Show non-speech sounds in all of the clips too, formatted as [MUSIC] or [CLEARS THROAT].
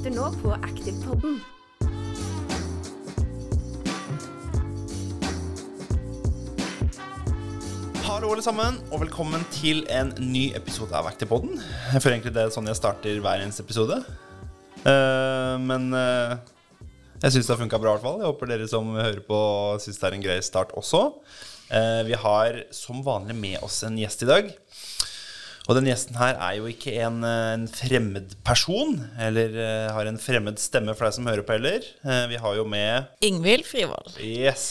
lytter nå på Aktivpodden. Hallo, alle sammen, og velkommen til en ny episode av Aktivpodden. Jeg føler egentlig det er sånn jeg starter hver eneste episode. Eh, men eh, jeg syns det har funka bra, i hvert fall. Jeg håper dere som hører på, syns det er en grei start også. Eh, vi har som vanlig med oss en gjest i dag. Og den gjesten her er jo ikke en, eh, en fremmed person, eller uh, har en fremmed stemme for deg som hører på heller. Uh, vi har jo med Ingvild Frivold. Yes.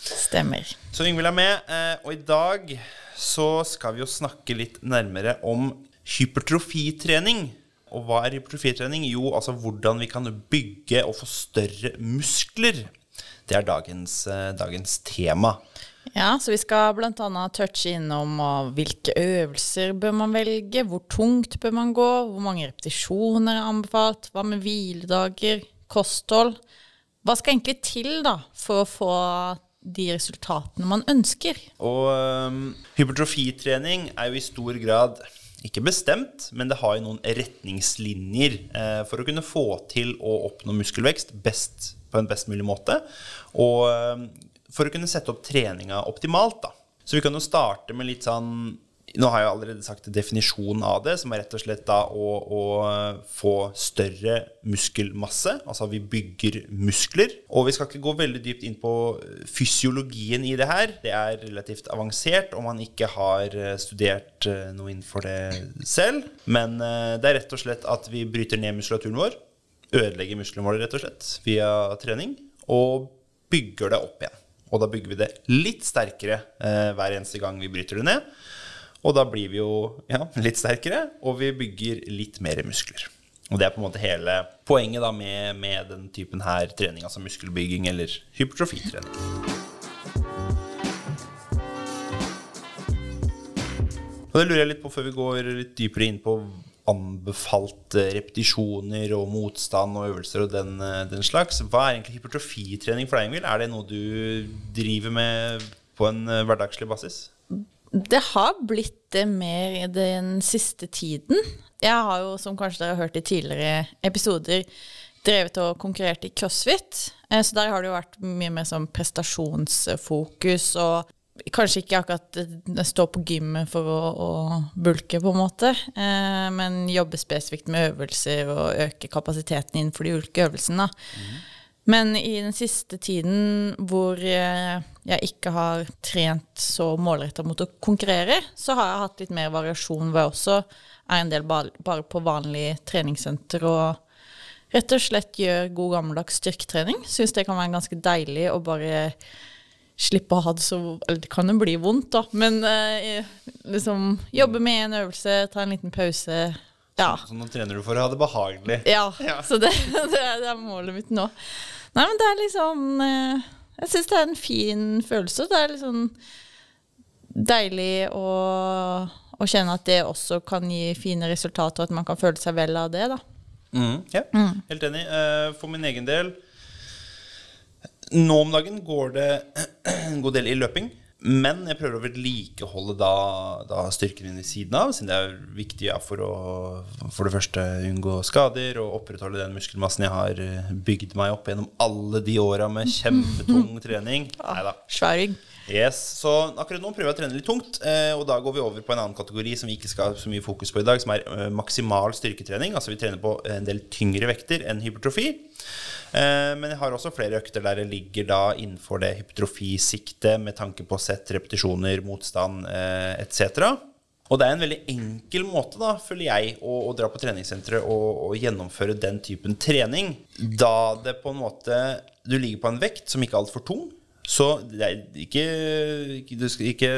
Stemmer. Så Ingvild er med, uh, og i dag så skal vi jo snakke litt nærmere om hypertrofitrening. Og hva er hypertrofitrening? Jo, altså hvordan vi kan bygge og få større muskler. Det er dagens, dagens tema. Ja, så vi skal bl.a. touche innom uh, hvilke øvelser bør man velge, hvor tungt bør man gå, hvor mange repetisjoner er anbefalt, hva med hviledager, kosthold. Hva skal egentlig til da for å få de resultatene man ønsker? Og um, hypertrofitrening er jo i stor grad ikke bestemt, men det har jo noen retningslinjer eh, for å kunne få til å oppnå muskelvekst best, på en best mulig måte. Og øhm, for å kunne sette opp treninga optimalt, da. Så vi kan jo starte med litt sånn Nå har jeg jo allerede sagt definisjonen av det, som er rett og slett da å, å få større muskelmasse. Altså vi bygger muskler. Og vi skal ikke gå veldig dypt inn på fysiologien i det her. Det er relativt avansert om man ikke har eh, studert eh, noe innenfor det selv. Men eh, det er rett og slett at vi bryter ned muskulaturen vår. Ødelegger musklene våre, rett og slett, via trening. Og bygger det opp igjen. Og da bygger vi det litt sterkere eh, hver eneste gang vi bryter det ned. Og da blir vi jo ja, litt sterkere, og vi bygger litt mer muskler. Og det er på en måte hele poenget da med, med den typen her trening, altså muskelbygging eller hypertrofitrening. Og det lurer jeg litt på før vi går litt dypere inn på anbefalte repetisjoner og motstand og øvelser og den, eh, den slags. Hva er egentlig hypertrofitrening for deg, Ingvild? Er det noe du driver med på en eh, hverdagslig basis? Det har blitt det mer i den siste tiden. Jeg har jo, som kanskje dere har hørt i tidligere episoder, drevet og konkurrert i crossfit. Eh, Så der har det jo vært mye mer sånn prestasjonsfokus og Kanskje ikke akkurat eh, stå på gymmet for å, å bulke, på en måte, eh, men jobbe spesifikt med øvelser og øke kapasiteten innenfor de ulike øvelsene. Men i den siste tiden hvor eh, jeg ikke har trent så målretta mot å konkurrere, så har jeg hatt litt mer variasjon hvor jeg også er en del ba- bare på vanlig treningssenter og rett og slett gjør god gammeldags styrketrening. Syns det kan være ganske deilig å bare slippe å ha det så Eller det kan jo bli vondt, da, men eh, liksom jobbe med en øvelse, ta en liten pause. Ja. Så nå trener du for å ha det behagelig. Ja, så det, [LAUGHS] det, er, det er målet mitt nå. Nei, men det er liksom eh, Jeg syns det er en fin følelse. Det er liksom deilig å, å kjenne at det også kan gi fine resultater, og at man kan føle seg vel av det, da. Mm, ja, helt enig. Eh, For min egen del Nå om dagen går det en [CLEARS THROAT] god del i løping. Men jeg prøver å vedlikeholde da, da styrken min ved siden av, siden det er viktig ja, for å for det første unngå skader og opprettholde den muskelmassen jeg har eh, bygd meg opp gjennom alle de åra med [LAUGHS] kjempetung trening. Neida. Svær. Yes, så akkurat nå prøver jeg å trene litt tungt, eh, og da går vi over på en annen kategori som vi ikke skal ha så mye fokus på i dag, som er eh, maksimal styrketrening. Altså vi trener på en del tyngre vekter enn hypertrofi. Eh, men jeg har også flere økter der jeg ligger da innenfor det hypertrofisiktet med tanke på sett, repetisjoner, motstand eh, etc. Og det er en veldig enkel måte, da, føler jeg, å, å dra på treningssenteret og, og gjennomføre den typen trening. Da det på en måte Du ligger på en vekt som ikke er altfor tung. Så det ikke, Du skal ikke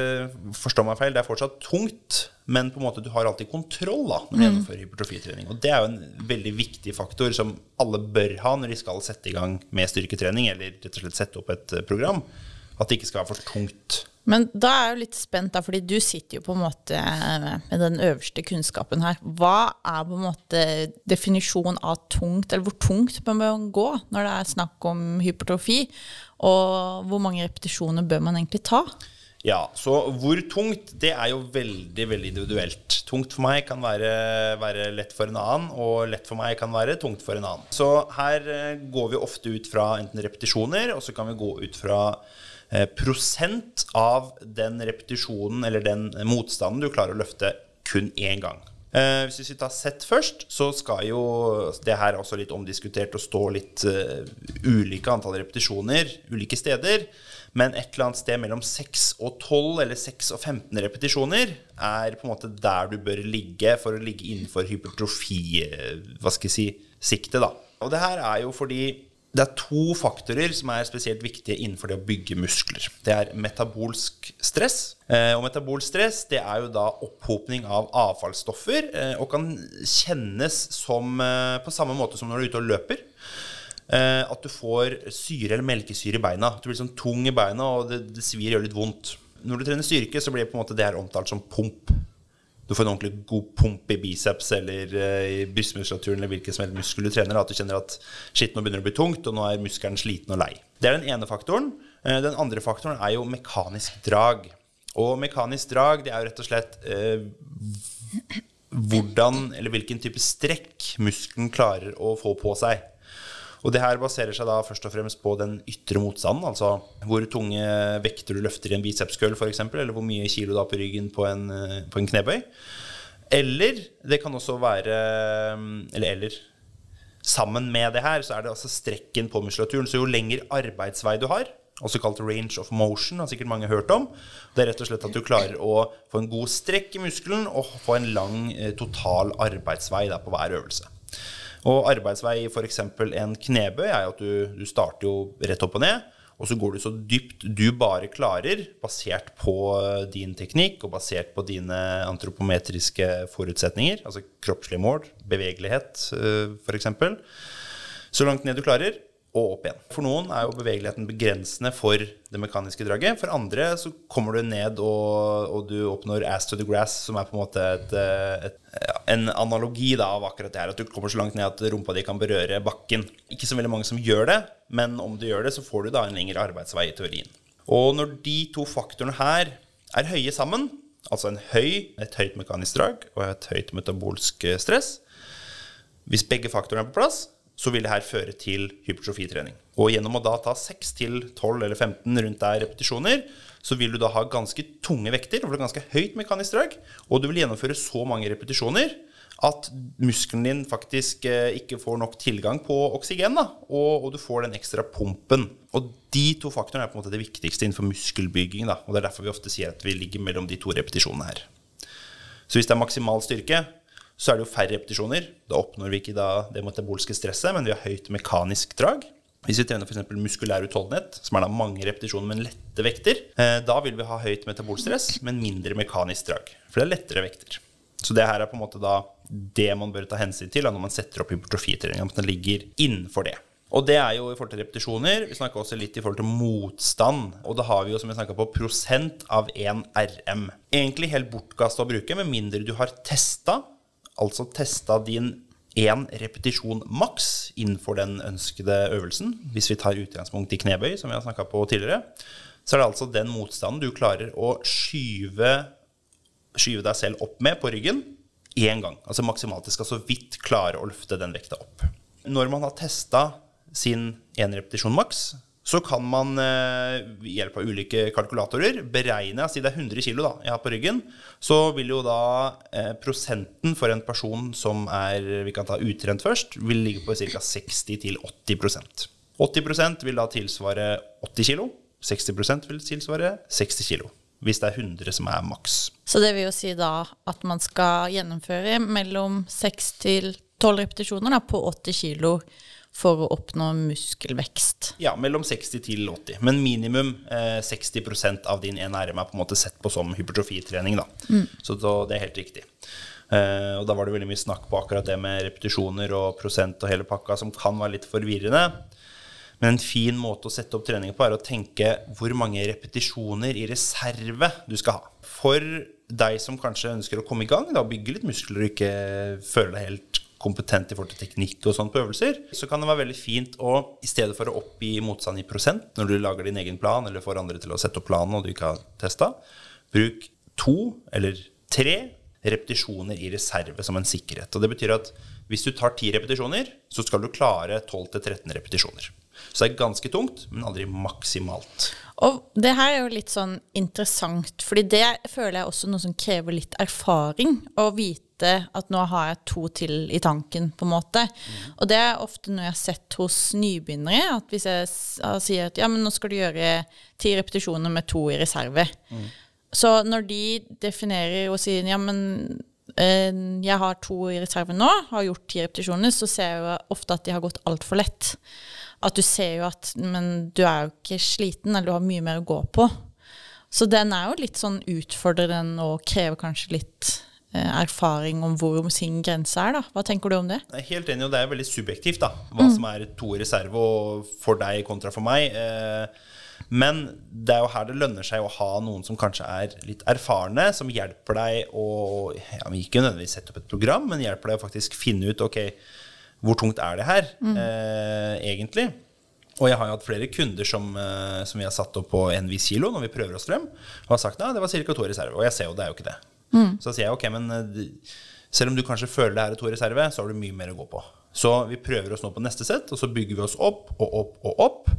forstå meg feil, det er fortsatt tungt. Men på en måte du har alltid kontroll da når du gjennomfører hypertrofitrening. Og det er jo en veldig viktig faktor som alle bør ha når de skal sette i gang med styrketrening, eller rett og slett sette opp et program. At det ikke skal være for tungt. Men da er jeg jo litt spent, da, fordi du sitter jo på en måte med den øverste kunnskapen her. Hva er på en måte definisjonen av tungt, eller hvor tungt bør man gå når det er snakk om hypertrofi? Og hvor mange repetisjoner bør man egentlig ta? Ja, så hvor tungt, det er jo veldig, veldig individuelt. Tungt for meg kan være, være, lett for en annen, og lett for meg kan være tungt for en annen. Så her eh, går vi ofte ut fra enten repetisjoner, og så kan vi gå ut fra eh, prosent av den repetisjonen eller den motstanden du klarer å løfte kun én gang. Eh, hvis vi tar sett først, så skal jo Det her er også litt omdiskutert og stå litt uh, ulike antall repetisjoner ulike steder. Men et eller annet sted mellom 6 og 12 eller 6 og 15 repetisjoner er på en måte der du bør ligge for å ligge innenfor hypertrofi, hva skal jeg si, siktet. Og det her er jo fordi det er to faktorer som er spesielt viktige innenfor det å bygge muskler. Det er metabolsk stress. Eh, og metabolsk stress det er jo da opphopning av avfallsstoffer eh, og kan kjennes som eh, på samme måte som når du er ute og løper. At du får syre eller melkesyre i beina. Du blir sånn tung i beina, og det, det svir gjør litt vondt. Når du trener styrke, så blir det på en måte det her omtalt som pump. Du får en ordentlig god pump i biceps eller uh, i brystmuskulaturen eller hvilken som helst muskel du trener. At du kjenner at shit, nå begynner det å bli tungt, og nå er muskelen sliten og lei. Det er den ene faktoren. Uh, den andre faktoren er jo mekanisk drag. Og mekanisk drag, det er jo rett og slett eh, hvordan eller hvilken type strekk muskelen klarer å få på seg. Og det her baserer seg da først og fremst på den ytre motstanden, altså hvor tunge vekter du løfter i en bicepskøll f.eks., eller hvor mye kilo du har på ryggen på en, eh, på en knebøy. Eller det kan også være Eller eller sammen med det her så er det altså strekken på muskulaturen. Så jo lengre arbeidsvei du har, også kalt range of motion, har sikkert mange hørt om. Det er rett og slett at du klarer å få en god strekk i muskelen og få en lang eh, total arbeidsvei på hver øvelse. Og arbeidsvei i f.eks. en knebøy er at du, du, starter jo rett opp og ned, og så går du så dypt du bare klarer, basert på eh, din teknikk og basert på dine antropometriske forutsetninger, altså kroppslige mål, bevegelighet f.eks. Så langt ned du klarer og opp igjen. For noen er jo bevegeligheten begrensende for det mekaniske draget. For andre så kommer du ned og, og du oppnår ass to the grass, som er på en måte et, et, en analogi da, av akkurat det her. At du kommer så langt ned at rumpa di kan berøre bakken. Ikke så veldig mange som gjør det, men om du gjør det, så får du da en lengre arbeidsvei i teorien. Og når de to faktorene her er høye sammen, altså en høy, et høyt mekanisk drag og et høyt metabolsk stress Hvis begge faktorene er på plass, så vil det her føre til hypertrofitrening. Og gjennom å da ta 6 til 12 eller 15 rundt der repetisjoner, så vil du da ha ganske tunge vekter, og ganske høyt mekanisk drag, og du vil gjennomføre så mange repetisjoner at muskelen din faktisk eh, ikke får nok tilgang på oksygen, da, og, og, du får den ekstra pumpen. Og de to faktorene er på en måte det viktigste innenfor muskelbygging, da, og det er derfor vi ofte sier at vi ligger mellom de to repetisjonene her. Så hvis det er maksimal styrke, så er det jo færre repetisjoner. Da oppnår vi ikke det metabolske stresset, men vi har høyt mekanisk drag. Hvis vi trener f.eks. muskulær utholdenhet, som er da mange repetisjoner, men lette vekter, eh, da vil vi ha høyt metabolstress, men mindre mekanisk drag. For det er lettere vekter. Så det her er på en måte da det man bør ta hensyn til når man setter opp hypertrofitreninga, At den ligger innenfor det. Og det er jo i forhold til repetisjoner. Vi snakka også litt i forhold til motstand. Og da har vi jo, som vi snakka på, prosent av 1 RM. Egentlig helt bortkasta å bruke, med mindre du har testa altså testa din én repetisjon maks innenfor den ønskede øvelsen. Hvis vi tar utgangspunkt i knebøy, som vi har snakka på tidligere, så er det altså den motstanden du klarer å skyve, skyve deg selv opp med på ryggen én gang. Altså maksimalt. Det skal så vidt klare å løfte den vekta opp. Når man har testa sin én repetisjon maks, så kan man eh, ved hjelp av ulike kalkulatorer beregne Si det er 100 kg jeg har på ryggen. Så vil jo da eh, prosenten for en person som er vi kan ta utrent først, vil ligge på ca. 60-80% 80% vil da tilsvare 80 kg. 60% vil tilsvare 60 kg. Hvis det er 100 som er maks. Så det vil jo si da at man skal gjennomføre mellom 6 til 12 repetisjoner da, på 80 kg for å oppnå muskelvekst. Ja, mellom 60 til 80. Men minimum eh, 60% av din NRM er på en måte sett på som hypertrofitrening. Da. Mm. Så det er helt riktig. Eh, og da var det veldig mye snakk på akkurat det med repetisjoner og prosent og hele pakka, som kan være litt forvirrende. Men en fin måte å sette opp treninger på er å tenke hvor mange repetisjoner i reserve du skal ha. For deg som kanskje ønsker å komme i gang, da, bygge litt muskler og ikke føle deg helt kompetent i forhold til teknikk og sånn på øvelser, så kan det være veldig fint å, i stedet for å oppgi motstand i prosent når du lager din egen plan, eller får andre til å sette opp planen og du ikke har testa, bruk to eller tre repetisjoner i reserve som en sikkerhet. Og det betyr at hvis du tar ti repetisjoner, så skal du klare 12-13 repetisjoner. Så det er ganske tungt, men aldri maksimalt. Og det her er jo litt sånn interessant, fordi det føler jeg også noe som krever litt erfaring. Å vite at nå har jeg to til i tanken, på en måte. Mm. Og det er ofte noe jeg har sett hos nybegynnere. At hvis jeg sier at ja, men nå skal du gjøre ti repetisjoner med to i reserve. Mm. Så når de definerer og sier ja, men eh, jeg har to i reserve nå, har gjort ti repetisjoner, så ser jeg jo ofte at de har gått altfor lett at du ser jo at Men du er jo ikke sliten, eller du har mye mer å gå på. Så den er jo litt sånn utfordrende og krever kanskje litt eh, erfaring om hvor sin grense er. da. Hva tenker du om det? Jeg er helt enig, og det er veldig subjektivt da, hva mm. som er to i reserve for deg kontra for meg. Eh, men det er jo her det lønner seg å ha noen som kanskje er litt erfarne, som hjelper deg å ja, Ikke nødvendigvis sette opp et program, men hjelper deg å faktisk finne ut ok, hvor tungt er det her mm. eh, egentlig? Og jeg har jo hatt flere kunder som, eh, som vi har satt opp på en viss kilo når vi prøver oss frem, og har sagt at det var ca. to reserve. Og jeg ser jo det er jo ikke det. Mm. Så sier jeg ok, men eh, selv om du kanskje føler det er to reserve, så har du mye mer å gå på. Så vi prøver oss nå på neste sett, og så bygger vi oss opp og opp og opp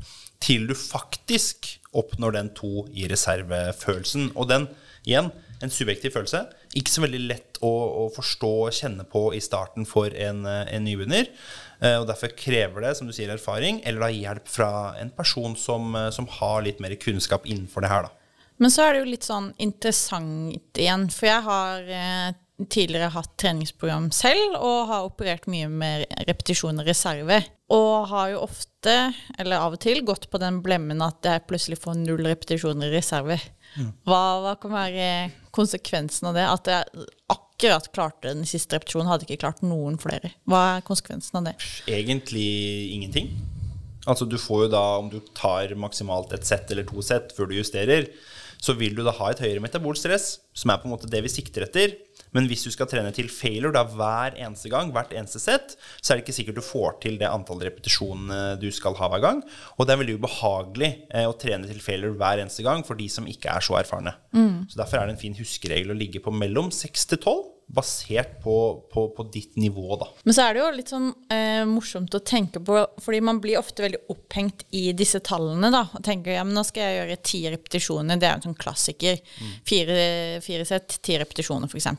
til du faktisk oppnår den to i reserve-følelsen. Og den, igjen, en subjektiv følelse. Ikke så veldig lett å, å forstå og kjenne på i starten for en, eh, en nybegynner. Eh, og Derfor krever det som du sier, erfaring eller da hjelp fra en person som, eh, som har litt mer kunnskap innenfor det her. da. Men så er det jo litt sånn interessant igjen, for jeg har tidligere hatt treningsprogram selv og har operert mye med repetisjon og reserve. Og har jo ofte, eller av og til, gått på den blemmen at jeg plutselig får null repetisjoner i reserve. Hva, hva, kan være konsekvensen av det? At jeg akkurat klarte den siste repetisjonen, hadde ikke klart noen flere. Hva er konsekvensen av det? Egentlig ingenting. Altså du får jo da, om du tar maksimalt et sett eller to sett før du justerer, så vil du da ha et høyere metabolstress, som er på en måte det vi sikter etter. Men hvis du skal trene til failure da hver eneste gang, hvert eneste sett, så er det ikke sikkert du får til det antallet repetisjonene du skal ha hver gang. Og det er veldig ubehagelig eh, å trene til failure hver eneste gang for de som ikke er så erfarne. Mm. Så derfor er det en fin huskeregel å ligge på mellom 6 til 12 basert på, på, på, ditt nivå, da. Men så er det jo litt sånn eh, morsomt å tenke på, fordi man blir ofte veldig opphengt i disse tallene, da. Og tenker ja, men nå skal jeg gjøre ti repetisjoner, det er jo en sånn klassiker. Mm. Fire, fire sett, ti repetisjoner, f.eks.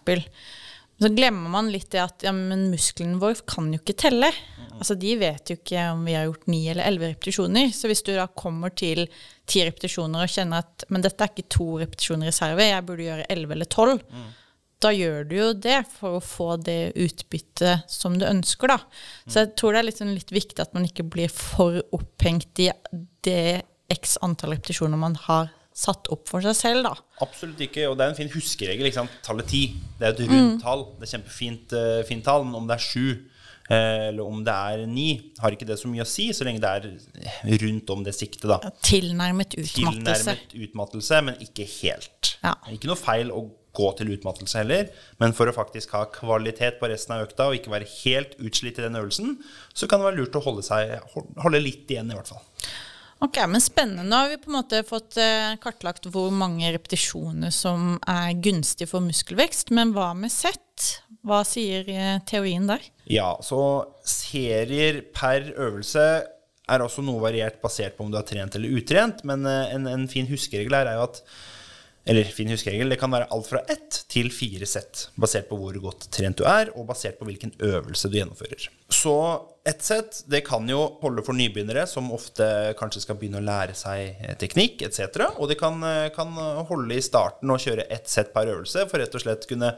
Så glemmer man litt det at ja, men musklene våre kan jo ikke telle. Altså De vet jo ikke om vi har gjort ni eller elleve repetisjoner. Så hvis du da kommer til ti repetisjoner og kjenner at men dette er ikke to repetisjoner i reserve, jeg burde gjøre elleve eller tolv, mm da gjør du jo det for å få det utbyttet som du ønsker, da. Så jeg tror det er litt, sånn litt viktig at man ikke blir for opphengt i det x antall repetisjoner man har satt opp for seg selv, da. Absolutt ikke. Og det er en fin huskeregel. ikke sant? Tallet ti. Det er et rundt mm. tall. Det er kjempefint uh, fint tall. Men om det er sju eh, eller om det er ni, har ikke det så mye å si, så lenge det er rundt om det siktet. da. Tilnærmet utmattelse. Tilnærmet utmattelse, men ikke helt. Ja. Ikke noe feil å gå til utmattelse heller, men for å faktisk ha kvalitet på resten av økta og ikke være helt utslitt i den øvelsen, så kan det være lurt å holde, seg, holde litt igjen, i hvert fall. Ok, men Spennende. Nå har vi på en måte fått eh, kartlagt hvor mange repetisjoner som er gunstig for muskelvekst. Men hva med sett? Hva sier eh, teorien der? Ja, så serier per øvelse er også noe variert basert på om du har trent eller utrent. Men eh, en, en fin huskeregel her er jo at eller fin huskeregel, det kan være alt fra ett til fire sett, basert på hvor godt trent du er, og basert på hvilken øvelse du gjennomfører. Så ett sett det kan jo holde for nybegynnere, som ofte kanskje skal begynne å lære seg eh, teknikk etc. Og det kan, eh, kan, holde i starten og kjøre ett sett per øvelse for rett og slett kunne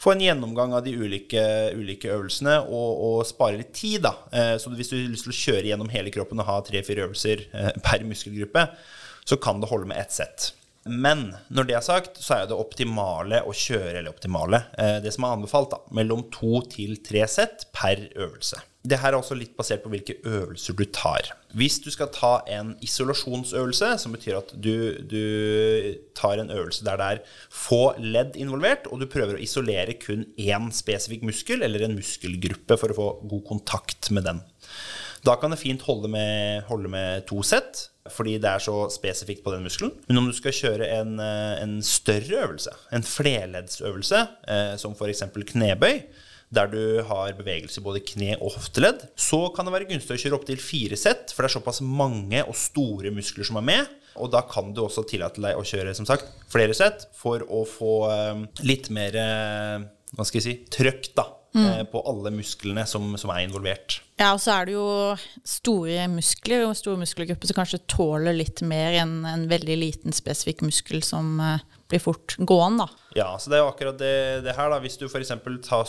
få en gjennomgang av de ulike, ulike øvelsene og, og, spare litt tid. da. Eh, så hvis du har lyst til å kjøre gjennom hele kroppen og ha tre-fire øvelser per muskelgruppe, så kan det holde med ett sett. Men når det er sagt, så er det optimale å kjøre, eller optimale, eh, det som er anbefalt, da, mellom to til tre sett per øvelse. Det her er også litt basert på hvilke øvelser du tar. Hvis du skal ta en isolasjonsøvelse, som betyr at du, du tar en øvelse der det er få ledd involvert, og du prøver å isolere kun én spesifikk muskel eller en muskelgruppe for å få god kontakt med den. Da kan det fint holde med, holde med to sett, fordi det er så spesifikt på den muskelen. Men om du skal kjøre en, eh, en større øvelse, en flerleddsøvelse, eh, som f.eks. knebøy, der du har bevegelse i både kne og hofteledd, så kan det være gunstig å kjøre opptil fire sett, for det er såpass mange og store muskler som er med. Og da kan du også tillate deg å kjøre som sagt, flere sett for å få eh, litt mer eh, hva skal jeg si, trøkk da, eh, på alle musklene som, som er involvert. Ja, og så er det jo store muskler og store muskelgrupper som kanskje tåler litt mer enn en veldig liten spesifikk muskel som eh, blir fort gående, da. Ja, så det er jo akkurat det, det her da. Hvis du f.eks.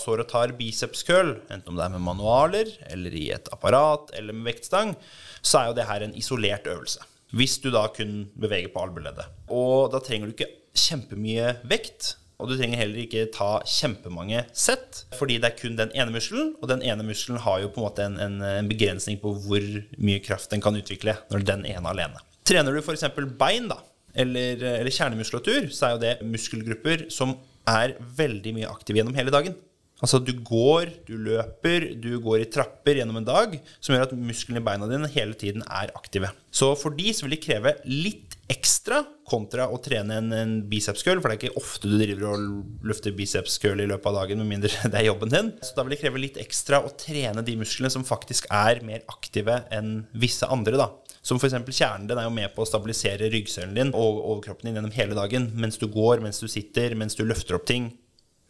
står og tar bicepskøl, enten om det er med manualer, eller i et apparat, eller med vektstang, så er jo det her en isolert øvelse. Hvis du da kun beveger på albueleddet. Og da trenger du ikke kjempemye vekt. Og du trenger heller ikke ta kjempemange sett, fordi det er kun den ene muskelen. Og den ene muskelen har jo på en måte en, en, en begrensning på hvor mye kraft den kan utvikle når den ene alene. Trener du f.eks. bein, da, eller, eller kjernemuskulatur, så er jo det muskelgrupper som er veldig mye aktive gjennom hele dagen. Altså du går, du løper, du går i trapper gjennom en dag, som gjør at musklene i beina dine hele tiden er aktive. Så for de så vil det kreve litt ekstra kontra å trene en, en bicepskøl, for det er ikke ofte du driver og løfter bicepskøl i løpet av dagen, med mindre [LAUGHS] det er jobben din. Så da vil det kreve litt ekstra å trene de musklene som faktisk er mer aktive enn visse andre, da. Som f.eks. kjernen din er jo med på å stabilisere ryggsøylen din og overkroppen din gjennom hele dagen. Mens du går, mens du sitter, mens du løfter opp ting.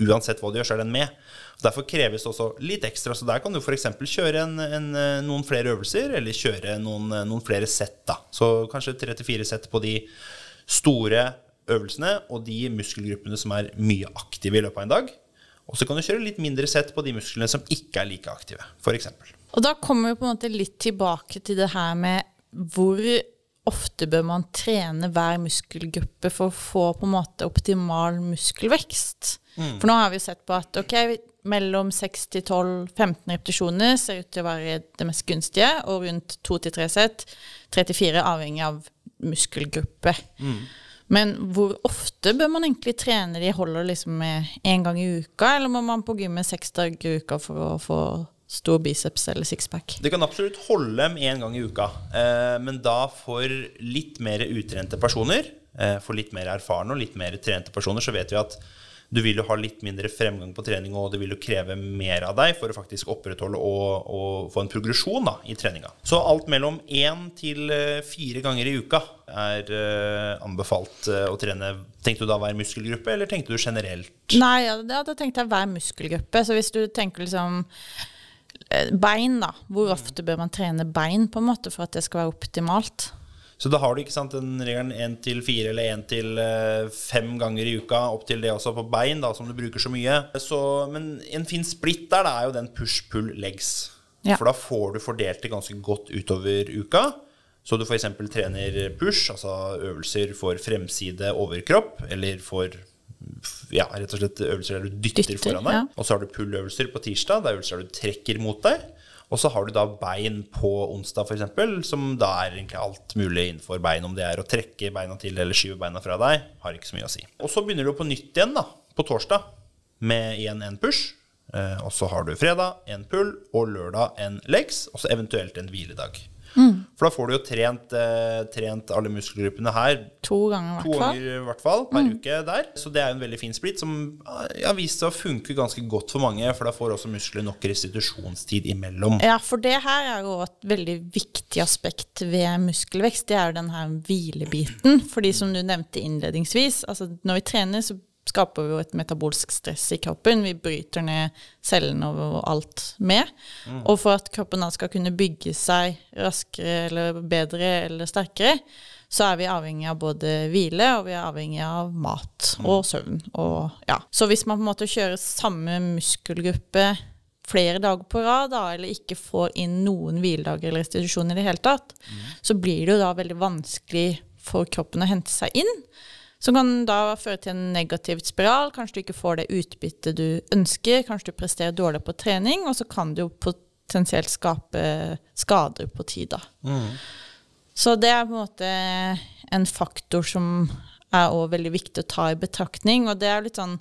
Uansett hva du gjør, så er den med. Derfor kreves det også litt ekstra. Så der kan du f.eks. kjøre en, en, noen flere øvelser, eller kjøre noen, noen flere sett. Så kanskje tre til fire sett på de store øvelsene og de muskelgruppene som er mye aktive i løpet av en dag. Og så kan du kjøre litt mindre sett på de musklene som ikke er like aktive, f.eks. Og da kommer vi på en måte litt tilbake til det her med hvor ofte bør man trene hver muskelgruppe for å få på en måte optimal muskelvekst? Mm. For nå har vi jo sett på at ok, mellom 6 til 12-15 repetisjoner ser ut til å være det mest gunstige, og rundt 2-3 sett, 3-4 avhengig av muskelgruppe. Mm. Men hvor ofte bør man egentlig trene de? Holder liksom én gang i uka, eller må man på gymmet seks dager i uka for å få stor biceps eller sixpack? Det kan absolutt holde dem én gang i uka, eh, men da for litt mer utrente personer, eh, for litt mer erfarne og litt mer trente personer, så vet vi at du vil jo ha litt mindre fremgang på trening, og det vil jo kreve mer av deg for å faktisk opprettholde og, og få en progresjon da, i treninga. Så alt mellom én til eh, fire ganger i uka er uh, anbefalt uh, å trene. Tenkte du da hver muskelgruppe, eller tenkte du generelt? Nei, ja, da, tenkte jeg hver muskelgruppe. Så hvis du tenker liksom bein, da. Hvor ofte bør man trene bein på en måte for at det skal være optimalt? Så da har du ikke sant, den regelen én til fire eller én til eh, fem ganger i uka, opp til det også på bein, da, som du bruker så mye. Så, men en fin splitt der det er jo den push-pull-legs. Ja. For da får du fordelt det ganske godt utover uka. Så du f.eks. trener push, altså øvelser for fremside overkropp, eller for ja, rett og slett øvelser der du dytter, dytter foran deg. Ja. Og så har du pull-øvelser på tirsdag. Det er øvelser der du trekker mot deg. Og så har du da bein på onsdag, f.eks., som da er egentlig alt mulig innenfor bein. Om det er å trekke beina til eller skyve beina fra deg, har ikke så mye å si. Og så begynner du på nytt igjen da, på torsdag med igjen en push. Eh, og så har du fredag en pull og lørdag en legs, og så eventuelt en hviledag. Mm. For da får du jo trent, eh, trent alle muskelgruppene her to ganger, to ganger i hvert fall per mm. uke der. Så det er en veldig fin split som har vist seg å funke ganske godt for mange. For da får også muskler nok restitusjonstid imellom. Ja, for det her er jo et veldig viktig aspekt ved muskelvekst. Det er jo den her hvilebiten. Fordi som du nevnte innledningsvis, altså når vi trener, så skaper vi jo et metabolsk stress i kroppen. Vi bryter ned cellene og alt med. Mm. Og for at kroppen da skal kunne bygge seg raskere eller bedre eller sterkere, så er vi avhengig av både hvile og vi er avhengig av mat mm. og søvn. Og, ja. Så hvis man på en måte kjører samme muskelgruppe flere dager på rad, da, eller ikke får inn noen hviledager eller restitusjon i det hele tatt, mm. så blir det jo da veldig vanskelig for kroppen å hente seg inn. Som kan da føre til en negativ spiral. Kanskje du ikke får det utbyttet du ønsker. Kanskje du presterer dårlig på trening, og så kan du jo potensielt skape skader på tid. da. Så det er på en måte en faktor som er også veldig viktig å ta i betraktning. Og det er litt sånn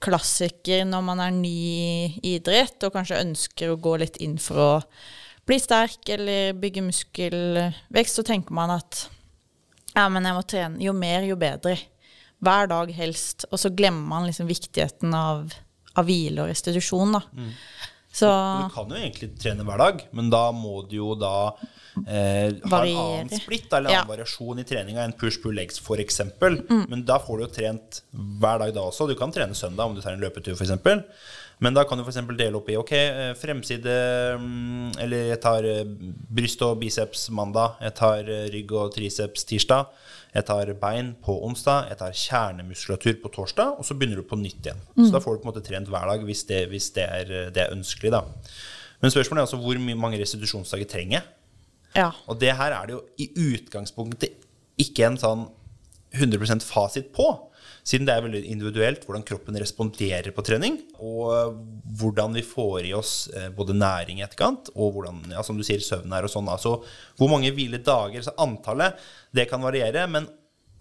klassiker når man er ny i idrett og kanskje ønsker å gå litt inn for å bli sterk eller bygge muskelvekst, så tenker man at ja, men jeg må trene. Jo mer, jo bedre. Hver dag helst. Og så glemmer man liksom viktigheten av, av hvile og restitusjon, da. Så Du kan jo egentlig trene hver dag, men da må du jo da eh, ha en annen splitt eller en Ja. annen variasjon i treninga enn push pull legs f.eks. Men da får du jo trent hver dag da også. Du kan trene søndag om du tar en løpetur f.eks. Men da kan du f.eks. dele opp i ok, eh, fremside mm, Eller jeg tar eh, bryst og biceps mandag. Jeg tar eh, rygg og triceps tirsdag. Jeg tar bein på onsdag. Jeg tar kjernemuskulatur på torsdag. Og så begynner du på nytt igjen. Så da får du på en måte trent hver dag hvis det, hvis det, er, det er ønskelig. da Men spørsmålet er altså hvor mange restitusjonsdager trenger jeg? ja. Og det her er det jo i utgangspunktet ikke en sånn 100% fasit på. Siden det er veldig individuelt hvordan kroppen responderer på trening, og hvordan vi får i oss eh, både næring i etterkant, og hvordan, ja, som du sier, søvn er og sånn. Altså hvor mange hviledager, så antallet, det kan variere, men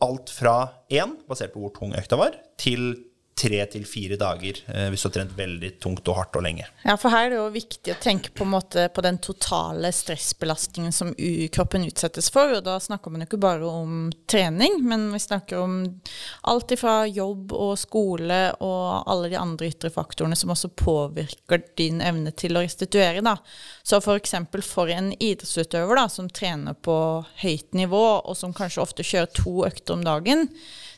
alt fra én, basert på hvor tung økta var, til tre til fire dager eh, hvis du har trent veldig tungt og hardt og lenge. Ja, for her er det jo viktig å tenke på, på den totale stressbelastningen som kroppen utsettes for. Og da snakker man jo ikke bare om trening, men vi snakker om alt ifra jobb og skole og alle de andre ytre faktorene som også påvirker din evne til å restituere. Da. Så for eksempel for en idrettsutøver da, som trener på høyt nivå, og som kanskje ofte kjører to økter om dagen,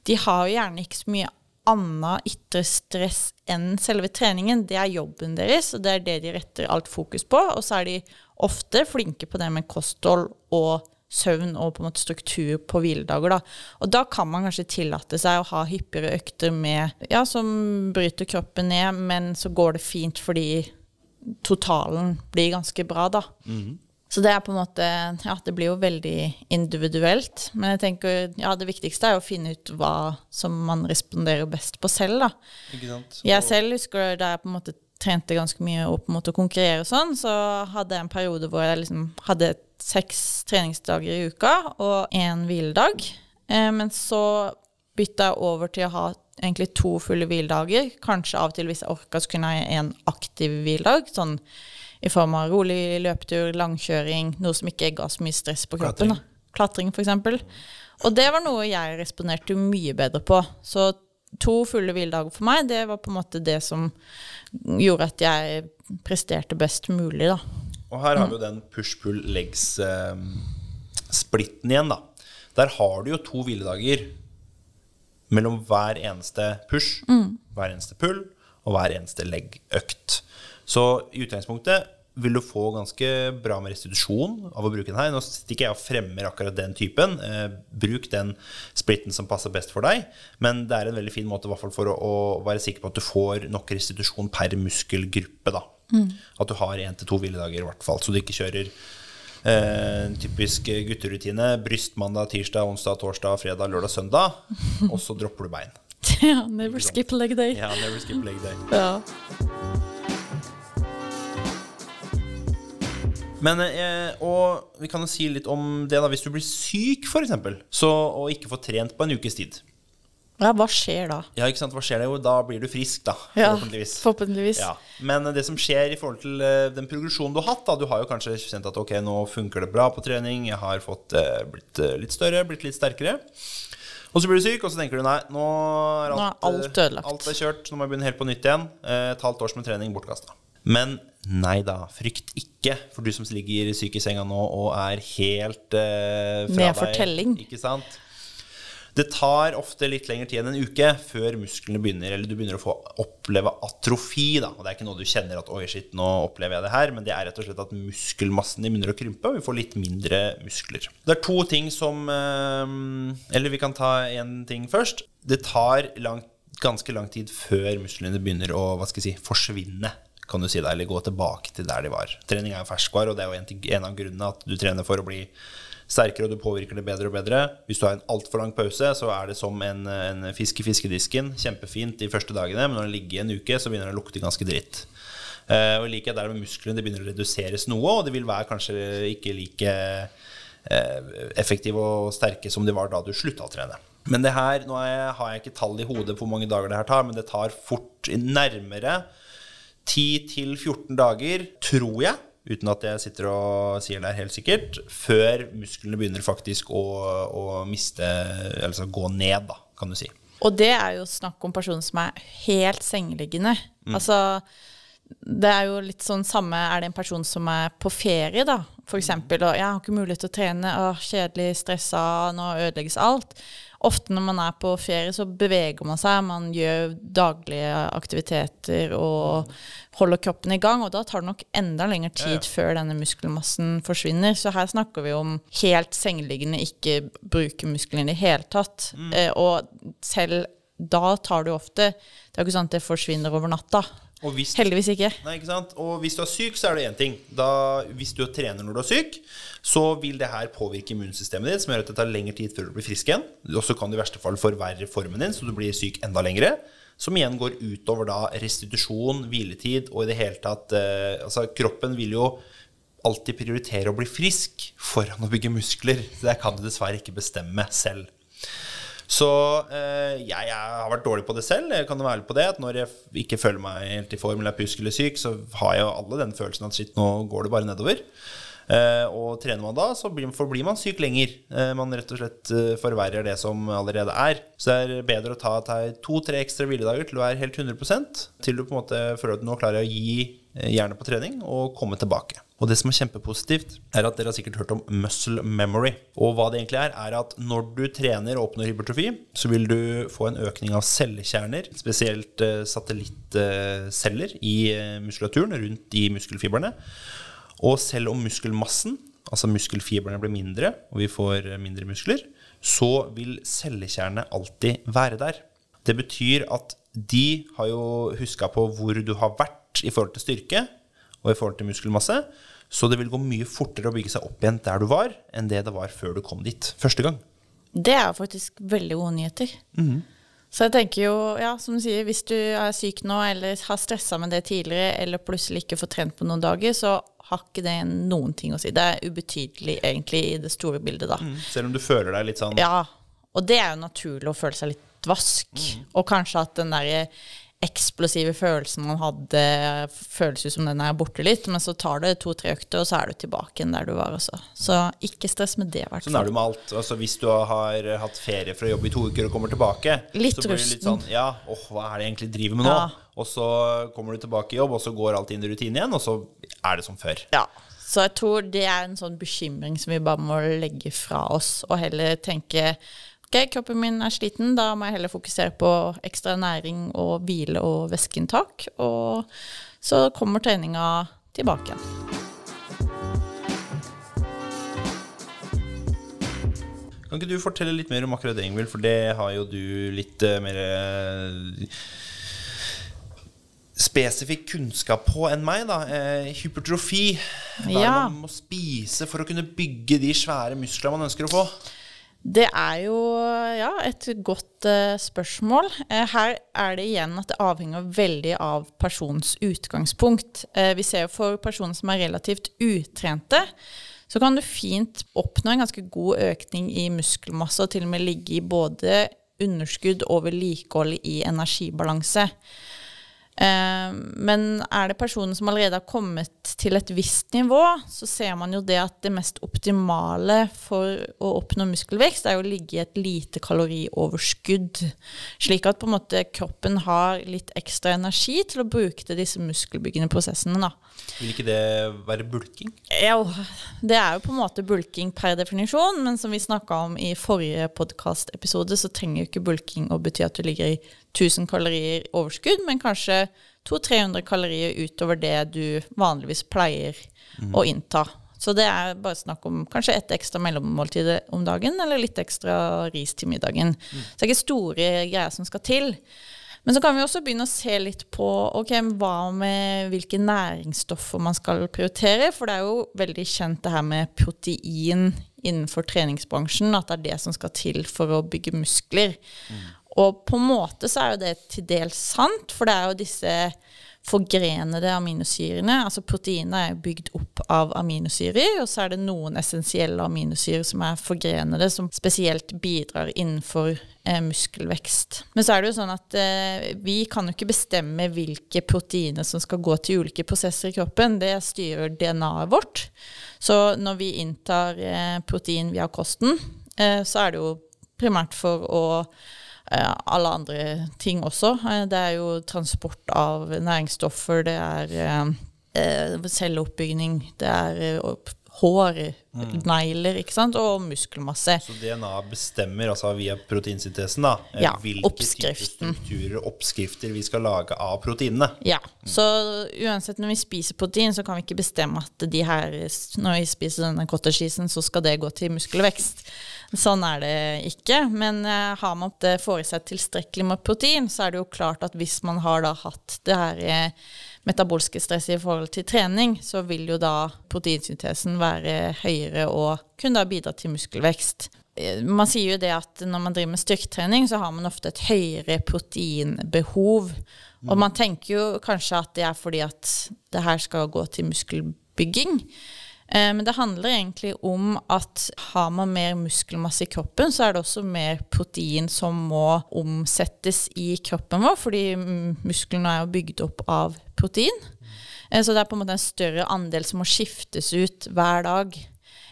de har jo gjerne ikke så mye annet ytre stress enn selve treningen. Det er jobben deres, og det er det de retter alt fokus på. Og så er de ofte flinke på det med kosthold og søvn og på en måte struktur på hviledager. Da. Og da kan man kanskje tillate seg å ha hyppigere økter med, ja, som bryter kroppen ned, men så går det fint fordi totalen blir ganske bra, da. Så det er på en måte Ja, det blir jo veldig individuelt. Men jeg tenker ja, det viktigste er jo å finne ut hva som man responderer best på selv, da. Ikke sant? Jeg selv husker da jeg på en måte trente ganske mye opp mot å konkurrere og sånn, så hadde jeg en periode hvor jeg liksom hadde seks treningsdager i uka og én hviledag. Eh, men så bytta jeg over til å ha egentlig to fulle hviledager. Kanskje av og til hvis jeg orka, så kunne jeg en aktiv hviledag. Sånn i form av rolig løpetur, langkjøring, noe som ikke ga så mye stress på kroppen. Klatring. Da. Klatring, f.eks. Og det var noe jeg responderte mye bedre på. Så to fulle hviledager for meg, det var på en måte det som gjorde at jeg presterte best mulig, da. Og her har vi jo den push-pull legs-splitten igjen, da. Der har du jo to hviledager mellom hver eneste push, hver eneste pull og hver eneste legg-økt. Så i utgangspunktet vil du få ganske bra med restitusjon av å bruke den her. Nå sitter ikke jeg og fremmer akkurat den typen. Eh, bruk den splitten som passer best for deg. Men det er en veldig fin måte i hvert fall for å, å være sikker på at du får nok restitusjon per muskelgruppe. da. At du har én til to hviledager i hvert fall, så du ikke kjører eh, typisk gutterutine. Bryst mandag, tirsdag, onsdag, torsdag, fredag, lørdag, søndag. Og så dropper du bein. [LAUGHS] Ja, never skip leg day. Ja, never skip leg day. Ja. Men, eh, og vi kan jo si litt om det da, hvis du blir syk, f.eks., og ikke får trent på en ukes tid. ja, hva skjer da? Ja, ikke sant, Hva skjer det jo? Da blir du frisk, da. Ja, Forhåpentligvis. Forhåpentligvis. Ja. Men det som skjer i forhold til eh, den progresjonen du har hatt da, Du har jo kanskje kjent at ok, nå funker det bra på trening, jeg har fått eh, blitt eh, litt større, blitt litt sterkere. Og så blir du syk, og så tenker du nei, nå er alt, Nå er alt eh, ødelagt. alt er kjørt, nå må jeg begynne helt på nytt igjen. Eh, Et halvt års med trening bortkasta. Men nei da, frykt ikke for du som ligger syk i senga nå og er helt eh, fra Med fortelling. Ikke sant? Det tar ofte litt lengre tid enn en uke før musklene begynner Eller du begynner å få oppleve atrofi. Da. Og Det er ikke noe du kjenner at Oi, shit, nå opplever jeg det her. Men det er rett og slett at muskelmassen din begynner å krympe, og vi får litt mindre muskler. Det er to ting som eh, Eller vi kan ta én ting først. Det tar langt, ganske lang tid før musklene begynner å hva skal jeg si, forsvinne. Kan du si det, eller gå tilbake til der de var. Trening er jo ferskvare, og det er jo en, av grunnene at du trener for å bli sterkere, og du påvirker det bedre og bedre. Hvis du har en altfor lang pause, så er det som en, en fisk i fiskedisken. Kjempefint de første dagene, men når den ligger i en uke, så begynner den å lukte ganske dritt. Eh, og like der med musklene, det begynner å reduseres noe, og de vil være kanskje ikke like eh, effektive og sterke som de var da du slutta å trene. Men det her, nå er jeg, har jeg ikke tall i hodet på hvor mange dager det her tar, men det tar fort nærmere 10-14 dager, tror jeg, uten at jeg sitter og sier det helt sikkert, før musklene begynner faktisk å, å miste Altså gå ned, da, kan du si. Og det er jo snakk om personer som er helt sengeliggende. Mm. Altså, det er jo litt sånn samme Er det en person som er på ferie, da, for eksempel, og jeg har ikke mulighet til å trene, å, kjedelig, stressa, nå ødelegges alt. Ofte når man er på ferie, så beveger man seg, man gjør daglige aktiviteter og holder kroppen i gang, og da tar det nok enda lengre tid Ja, ja. før denne muskelmassen forsvinner. Så her snakker vi om helt sengeliggende, ikke bruke musklene i det hele tatt. Mm. Eh, og selv da tar du ofte Det er jo ikke sånn at det forsvinner over natta. Hvis, Heldigvis ikke. Nei, ikke sant? Og hvis du er syk, så er det én ting. Da, hvis du trener når du er syk, så vil det her påvirke immunsystemet ditt, som gjør at det tar lengre tid før du blir frisk igjen. Og så kan du i verste fall forverre formen din, så du blir syk enda lengre. Som igjen går utover da restitusjon, hviletid og i det hele tatt eh, Altså, kroppen vil jo alltid prioritere å bli frisk foran å bygge muskler. Så det kan du dessverre ikke bestemme selv. Så eh, jeg, jeg har vært dårlig på det selv. Jeg kan være ærlig på det. At når jeg ikke føler meg helt i form eller er pjusk eller syk, så har jeg jo alle den følelsen at shit, nå går det bare nedover. Eh, og trener man da, så blir, forblir man syk lenger. Eh, man rett og slett eh, forverrer det som allerede er. Så det er bedre å ta to-tre ekstra hviledager til du er helt 100 til du på en måte føler at nå klarer å gi eh, jernet på trening og komme tilbake. Og det som er kjempepositivt, er at dere har sikkert hørt om muscle memory. Og hva det egentlig er, er at når du trener og oppnår hypertrofi, så vil du få en økning av cellekjerner, spesielt eh, satellittceller i eh, muskulaturen rundt de muskelfibrene. Og selv om muskelmassen, altså muskelfibrene, blir mindre, og vi får mindre muskler, så vil cellekjernene alltid være der. Det betyr at de har jo huska på hvor du har vært i forhold til styrke og i forhold til muskelmasse. Så det vil gå mye fortere å bygge seg opp igjen der du var, enn det det var før du kom dit første gang. Det er faktisk veldig gode nyheter. Så jeg tenker jo, ja, som du sier, hvis du er syk nå, eller har stressa med det tidligere, eller plutselig ikke får trent på noen dager, så har ikke det noen ting å si. Det er ubetydelig egentlig i det store bildet, da. Selv om du føler deg litt sånn Ja, og det er jo naturlig å føle seg litt dvask. Og kanskje at den der eksplosive følelsen man hadde, føles ut som den er borte litt, men så tar det to-tre økter, og så er du tilbake igjen der du var også. Så ikke stress med det, hvertfall. hvert Sånn er det med alt. Altså, hvis du har hatt ferie fra jobb i to uker og kommer tilbake, Litt så blir det litt sånn Ja, åh, hva er det jeg egentlig driver med nå? Ja. Og så kommer du tilbake i jobb, og så går alt inn i rutinen igjen, og så er det som før. Ja. Så jeg tror det er en sånn bekymring som vi bare må legge fra oss, og heller tenke ok, kroppen min er sliten, da må jeg heller fokusere på ekstra næring og hvile og væskeinntak, og så kommer treninga tilbake igjen. Kan ikke du fortelle litt mer om akkurat det, Ingvild? For det har jo du litt eh, mer eh, spesifikk kunnskap på enn meg, da. Eh, hypertrofi. Hva Ja. man må spise for å kunne bygge de svære musklene man ønsker å få? Det er jo ja, et godt uh, spørsmål. Uh, her er det igjen at det avhenger veldig av persons utgangspunkt. Uh, vi ser jo for personer som er relativt utrente, så kan du fint oppnå en ganske god økning i muskelmasse, og til og med ligge i både underskudd og vedlikehold i energibalanse. Eh, Men er det personer som allerede har kommet til et visst nivå, så ser man jo det at det mest optimale for å oppnå muskelvekst er å ligge i et lite kalorioverskudd. Slik at måte kroppen har litt ekstra energi til å bruke til disse muskelbyggende prosessene. da. Vil ikke det være bulking? Jo, det er jo på en måte bulking per definisjon, men som vi snakka om i forrige podkastepisode, så trenger jo ikke bulking å bety at du ligger i 1000 kalorier overskudd, men kanskje 200-300 kalorier utover det du vanligvis pleier å innta. Så det er bare snakk om kanskje et ekstra mellommåltid om dagen, eller litt ekstra ris til middagen. Så det er ikke store greier som skal til. Men så kan vi også begynne å se litt på ok, hva med hvilke næringsstoffer man skal prioritere. For det er jo veldig kjent det her med protein innenfor treningsbransjen. At det er det som skal til for å bygge muskler. Mm. Og på en måte så er jo det til dels sant, for det er jo disse forgrenede aminosyrene. Altså proteinet er bygd opp av aminosyrer, og så er det noen essensielle aminosyrer som er forgrenede, som spesielt bidrar innenfor eh, muskelvekst. Men så er det jo sånn at eh, vi kan jo ikke bestemme hvilke proteiner som skal gå til ulike prosesser i kroppen. Det styrer DNA-et vårt. Så når vi inntar eh, protein via kosten, eh, så er det jo primært for å alle andre ting også. Eh, det er jo transport av næringsstoffer, det er eh, celleoppbygging, det er hår, mm. negler ikke sant? og muskelmasse. Så DNA bestemmer altså via proteinsyntesen da, ja, hvilke oppskriften. strukturer og oppskrifter vi skal lage av proteinene? Ja, mm. så uansett når vi spiser protein, så kan vi ikke bestemme at de her, når vi spiser denne cottage så skal det gå til muskelvekst. Sånn er det ikke. Men uh, har man får i seg tilstrekkelig med protein, så er det jo klart at hvis man har da hatt det her uh, metabolske stresset i forhold til trening, så vil jo da proteinsyntesen være høyere og kunne da bidra til muskelvekst. Eh, man sier jo det at når man driver med styrketrening, så har man ofte et høyere proteinbehov. Og man tenker jo kanskje at det er fordi at det her skal gå til muskelbygging. Eh, men det handler egentlig om at har man mer muskelmasse i kroppen, så er det også mer protein som må omsettes i kroppen vår, fordi musklene er jo bygd opp av protein. Eh, så det er på en måte en større andel som må skiftes ut hver dag.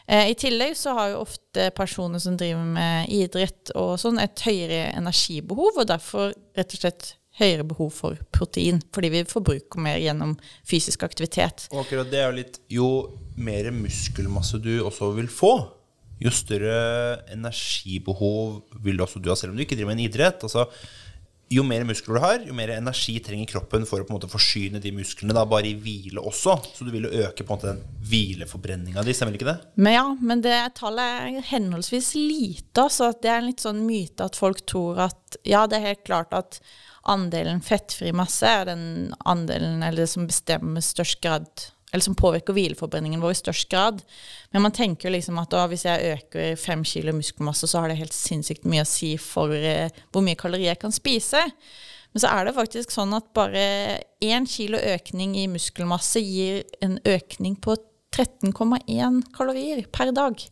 Eh, I tillegg så har jo ofte personer som driver med idrett og sånn, et høyere energibehov, og derfor rett og slett høyere behov for protein, fordi vi forbruker mer gjennom fysisk aktivitet. Og akkurat det er jo litt Jo mer muskelmasse du også vil få, jo større energibehov vil også du ha, selv om du ikke driver med en idrett. altså jo mer muskler du har, jo mer energi trenger kroppen for å på en måte forsyne de musklene. da Bare i hvile også. Så du vil jo øke på en måte den hvileforbrenninga di. Stemmer ikke det? Men ja, men det tallet er henholdsvis lite. Så det er en litt sånn myte at folk tror at ja, det er helt klart at andelen fettfri masse er den andelen som bestemmer størst grad eller som påvirker hvileforbrenningen vår i størst grad. Men man tenker jo liksom at å, hvis jeg øker fem kilo muskelmasse, så har det helt sinnssykt mye å si for eh, hvor mye kalorier jeg kan spise. Men så er det faktisk sånn at bare én kilo økning i muskelmasse gir en økning på 13,1 kalorier per dag.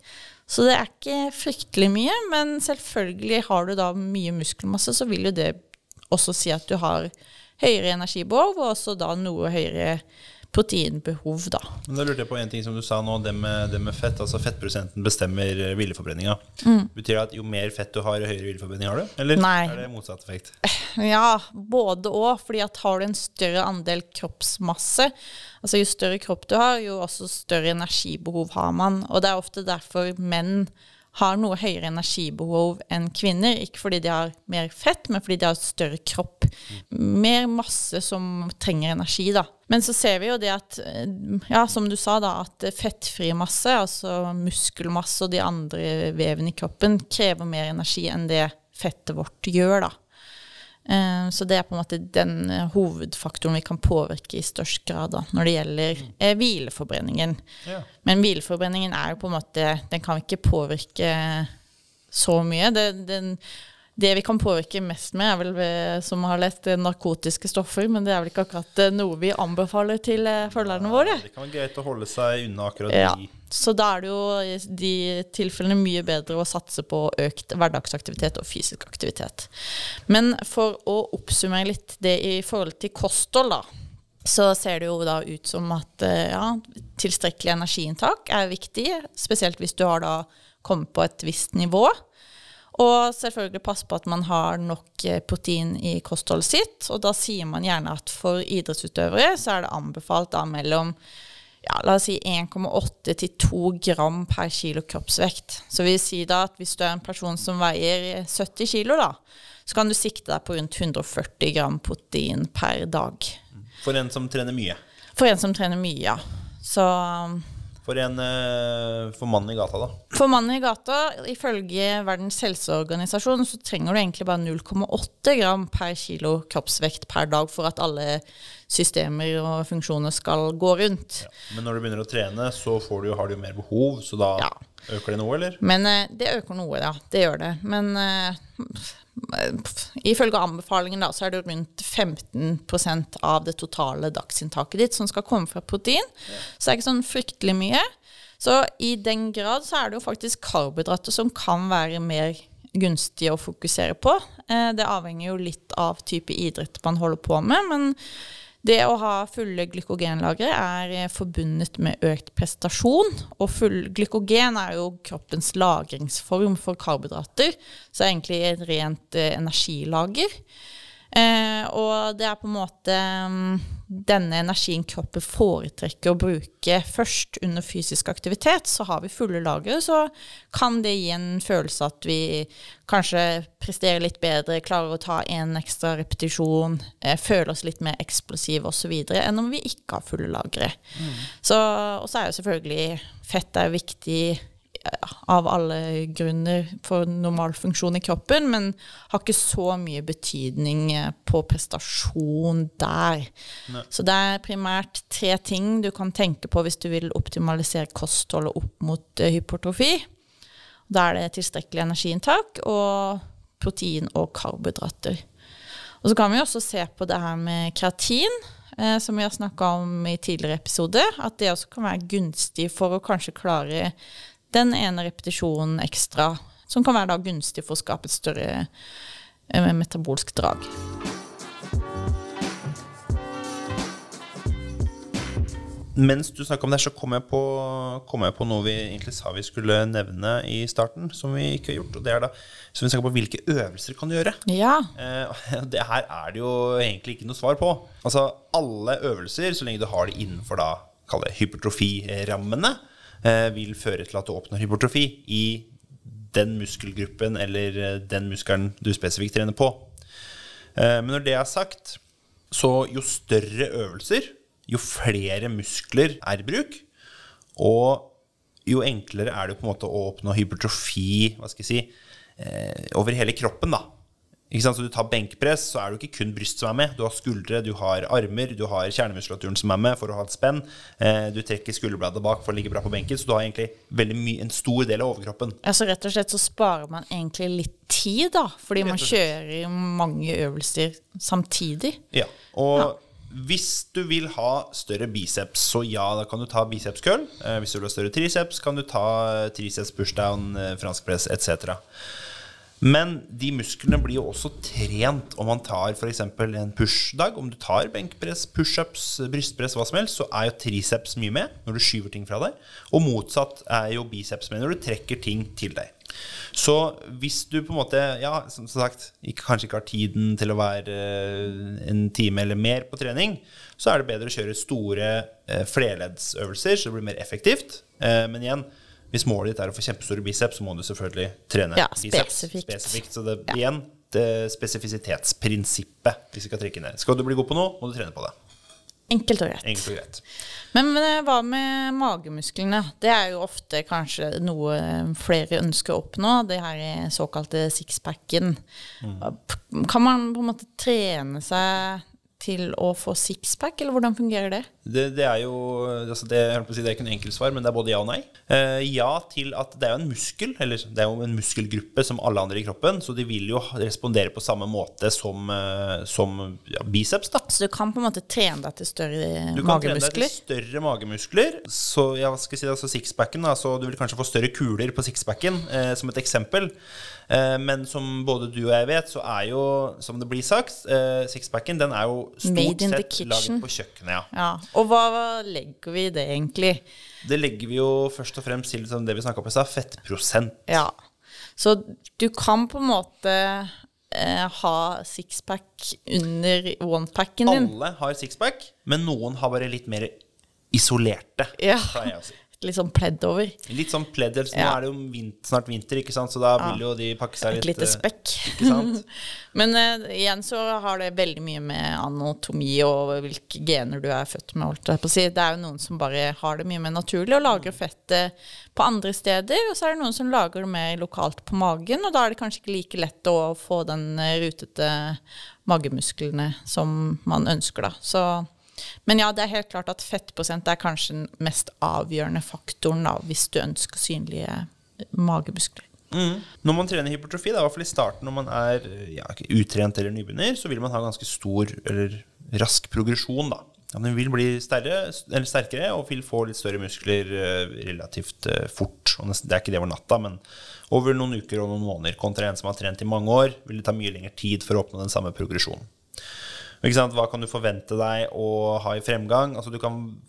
Så det er ikke fryktelig mye, men selvfølgelig har du da mye muskelmasse, så vil jo det også si at du har høyere energibehov, og også da noe høyere proteinbehov, da. Men da lurte jeg på en ting som du sa nå, det med, det med fett. Altså fettprosenten bestemmer hvileforbrenninga. Mm. Betyr det at jo mer fett du har, jo høyere hvileforbrenning har du? Eller Nei. er det motsatt effekt? [LAUGHS] Ja, både òg. fordi at har du en større andel kroppsmasse, altså jo større kropp du har, jo også større energibehov har man. Og det er ofte derfor menn har noe høyere energibehov enn kvinner. Ikke fordi de har mer fett, men fordi de har større kropp. Mer masse som trenger energi, da. Men så ser vi jo det at, ja, som du sa, da, at fettfri masse, altså muskelmasse og de andre vevene i kroppen, krever mer energi enn det fettet vårt gjør, da. Eh, så det er på en måte den eh, hovedfaktoren vi kan påvirke i størst grad da, når det gjelder eh, hvileforbrenningen. Ja. Men hvileforbrenningen er jo på en måte Den kan vi ikke påvirke så mye. Det, den, det vi kan påvirke mest med, er vel ved, som har lett narkotiske stoffer, men det er vel ikke akkurat noe vi anbefaler til følgerne våre. det kan være greit å holde seg unna akkurat ja. Så da er det jo i de tilfellene mye bedre å satse på økt hverdagsaktivitet og fysisk aktivitet. Men for å oppsummere litt det i forhold til kosthold, da, så ser det jo da ut som at eh, ja, tilstrekkelig energiinntak er viktig, spesielt hvis du har da kommet på et visst nivå. Og selvfølgelig passe på at man har nok eh, protein i kostholdet sitt. Og da sier man gjerne at for idrettsutøvere så er det anbefalt da mellom ja, la oss si 1,8 til 2 gram per kilo kroppsvekt. Så vi sier da at hvis du er en person som veier 70 kilo, da, så kan du sikte deg på rundt 140 gram protein per dag. For en som trener mye? For en som trener mye, ja. Så for en eh, for mannen i gata, da? For mannen i gata, ifølge Verdens helseorganisasjon, så trenger du egentlig bare 0,8 gram per kilo kroppsvekt per dag for at alle systemer og funksjoner skal gå rundt. Men når du begynner å trene, så får du, har du jo mer behov, så da Ja. øker det noe, eller? Men eh, det øker noe, ja. Det gjør det. Men eh, ifølge anbefalingen da, så er det rundt 15% av det totale dagsinntaket ditt som skal komme fra protein. Så det er ikke sånn fryktelig mye. Så i den grad så er det jo faktisk karbohydrater som kan være mer gunstig å fokusere på. Eh, Det avhenger jo litt av type idrett man holder på med, men det å ha fulle glykogenlagre er eh, forbundet med økt prestasjon. Og full glykogen er jo kroppens lagringsform for karbohydrater. Så det er egentlig et rent eh, energilager. Eh, og det er på en måte mm, denne energien kroppen foretrekker å bruke først under fysisk aktivitet. Så har vi fulle lagre, så kan det gi en følelse at vi kanskje presterer litt bedre, klarer å ta en ekstra repetisjon, eh, føler oss litt mer eksplosive osv. enn om vi ikke har fulle lagre. Så, og så er jo selvfølgelig fett er viktig av alle grunner for normal funksjon i kroppen, men har ikke så mye betydning eh, på prestasjon der. Så det er primært tre ting du kan tenke på hvis du vil optimalisere kostholdet opp mot hypotrofi. hypertrofi. Da er det tilstrekkelig energiinntak og protein og karbohydrater. Og så kan vi også se på det her med kreatin, eh, som vi har snakka om i tidligere episoder, At det også kan være gunstig for å kanskje klare den ene repetisjonen ekstra, som kan være da gunstig for å skape et større eh, metabolsk drag. Mens du snakka om det, så kom jeg, på, kom jeg på noe vi egentlig sa vi skulle nevne i starten, som vi ikke har gjort. Og det er da så vi snakker på hvilke øvelser kan du gjøre. Ja. Eh, det her er det jo egentlig ikke noe svar på. Altså alle øvelser, så lenge du har det innenfor da, hypertrofirammene, vil føre til at du oppnår hypertrofi i den muskelgruppen eller eh, den muskelen du spesifikt trener på. Eh, men når det er sagt, så jo større øvelser, jo flere muskler er i bruk, og jo enklere er det på en måte å oppnå hypertrofi hva skal jeg si, eh, over hele kroppen. da. Så Du tar benkpress, så er det ikke kun bryst som er med. Du har skuldre, du har armer, du har kjernemuskulaturen som er med for å ha et spenn. Eh, du trekker skulderbladet bak for å ligge bra på benken, så du har egentlig en stor del av overkroppen. Altså rett og slett så sparer man egentlig litt tid, da. Fordi man kjører mange øvelser samtidig. Ja, og hvis du vil ha større biceps, så ja, da kan du ta bicepskøll. Eh, hvis du vil ha større triceps, kan du ta eh, triceps, pushdown, franskpress etc. Men de musklene blir jo også trent om man tar f.eks. en push-dag. Om du tar benkpress, pushups, brystpress, hva som helst, så er jo triceps mye med når du skyver ting fra deg. Og motsatt er jo biceps med når du trekker ting til deg. Så hvis du på en måte, ja, som sagt, ikke, kanskje ikke har tiden til å være eh, en time eller mer på trening, så er det bedre å kjøre store eh, flerleddsøvelser, så det blir mer effektivt. Eh, men igjen, hvis målet ditt er å få kjempestore biceps, så må du selvfølgelig trene Ja, biceps spesifikt. spesifikt. Så det, igjen, det spesifisitetsprinsippet, hvis vi skal trekke ned. Skal du bli god på noe, må du trene på det. Enkelt og greit. Enkelt og greit. Men eh, hva med magemusklene? Det er jo ofte kanskje noe flere ønsker å oppnå. Det her såkalte sixpacken. Kan man på en måte trene seg til å få sixpack, eller hvordan fungerer det? Det, det er jo altså det, si, det er ikke noe enkelt svar, men det er både ja og nei. Eh, ja til at det er jo en muskel, eller det er jo en muskelgruppe som alle andre i kroppen, så de vil jo respondere på samme måte som, eh, som ja, biceps. da. Så du kan på en måte trene deg til større Du kan trene deg til større magemuskler. Så ja, hva skal jeg si, altså sixpacken, da, så du vil kanskje få større kuler på sixpacken, eh, som et eksempel. Eh, men som både du og jeg vet, så er jo, som det blir sagt, eh, sixpacken den er jo stort sett laget på kjøkkenet. ja. Ja. Og hva legger vi i det, egentlig? Det legger vi jo først og fremst til det vi snakka om i stad, fettprosent. Ja. Så du kan på en måte eh, ha sixpack under onepacken din. Alle har sixpack, men noen har bare litt mer isolerte, Ja. pleier jeg å si. Litt sånn pledd over. Litt sånn pledd. Nå Ja. er det jo vin- snart vinter, ikke sant? så da vil jo de pakke seg litt Et lite eh, spekk. [LAUGHS] Men uh, igjen så har det veldig mye med anatomi og hvilke gener du er født med. Holdt jeg på å si. Det er jo noen som bare har det mye mer naturlig og lagrer fettet på andre steder. Og så er det noen som lager det mer lokalt på magen, og da er det kanskje ikke like lett å få den eh, rutete magemusklene som man ønsker, da. Så, men ja, det er helt klart at fettprosent er kanskje den mest avgjørende faktoren da, hvis du ønsker synlige magemuskler. Mm. Når man trener hypertrofi, da, i hvert fall i starten når man er ja, utrent eller nybegynner, så vil man ha ganske stor eller rask progresjon. da. Ja, Den vil bli eller sterkere og vil få litt større muskler eh, relativt eh, fort. Det er ikke det over natta, men over noen uker og noen måneder. Kontra en som har trent i mange år, vil det ta mye lengre tid for å oppnå den samme progresjonen. Hva kan du forvente deg å ha i fremgang? Altså, kan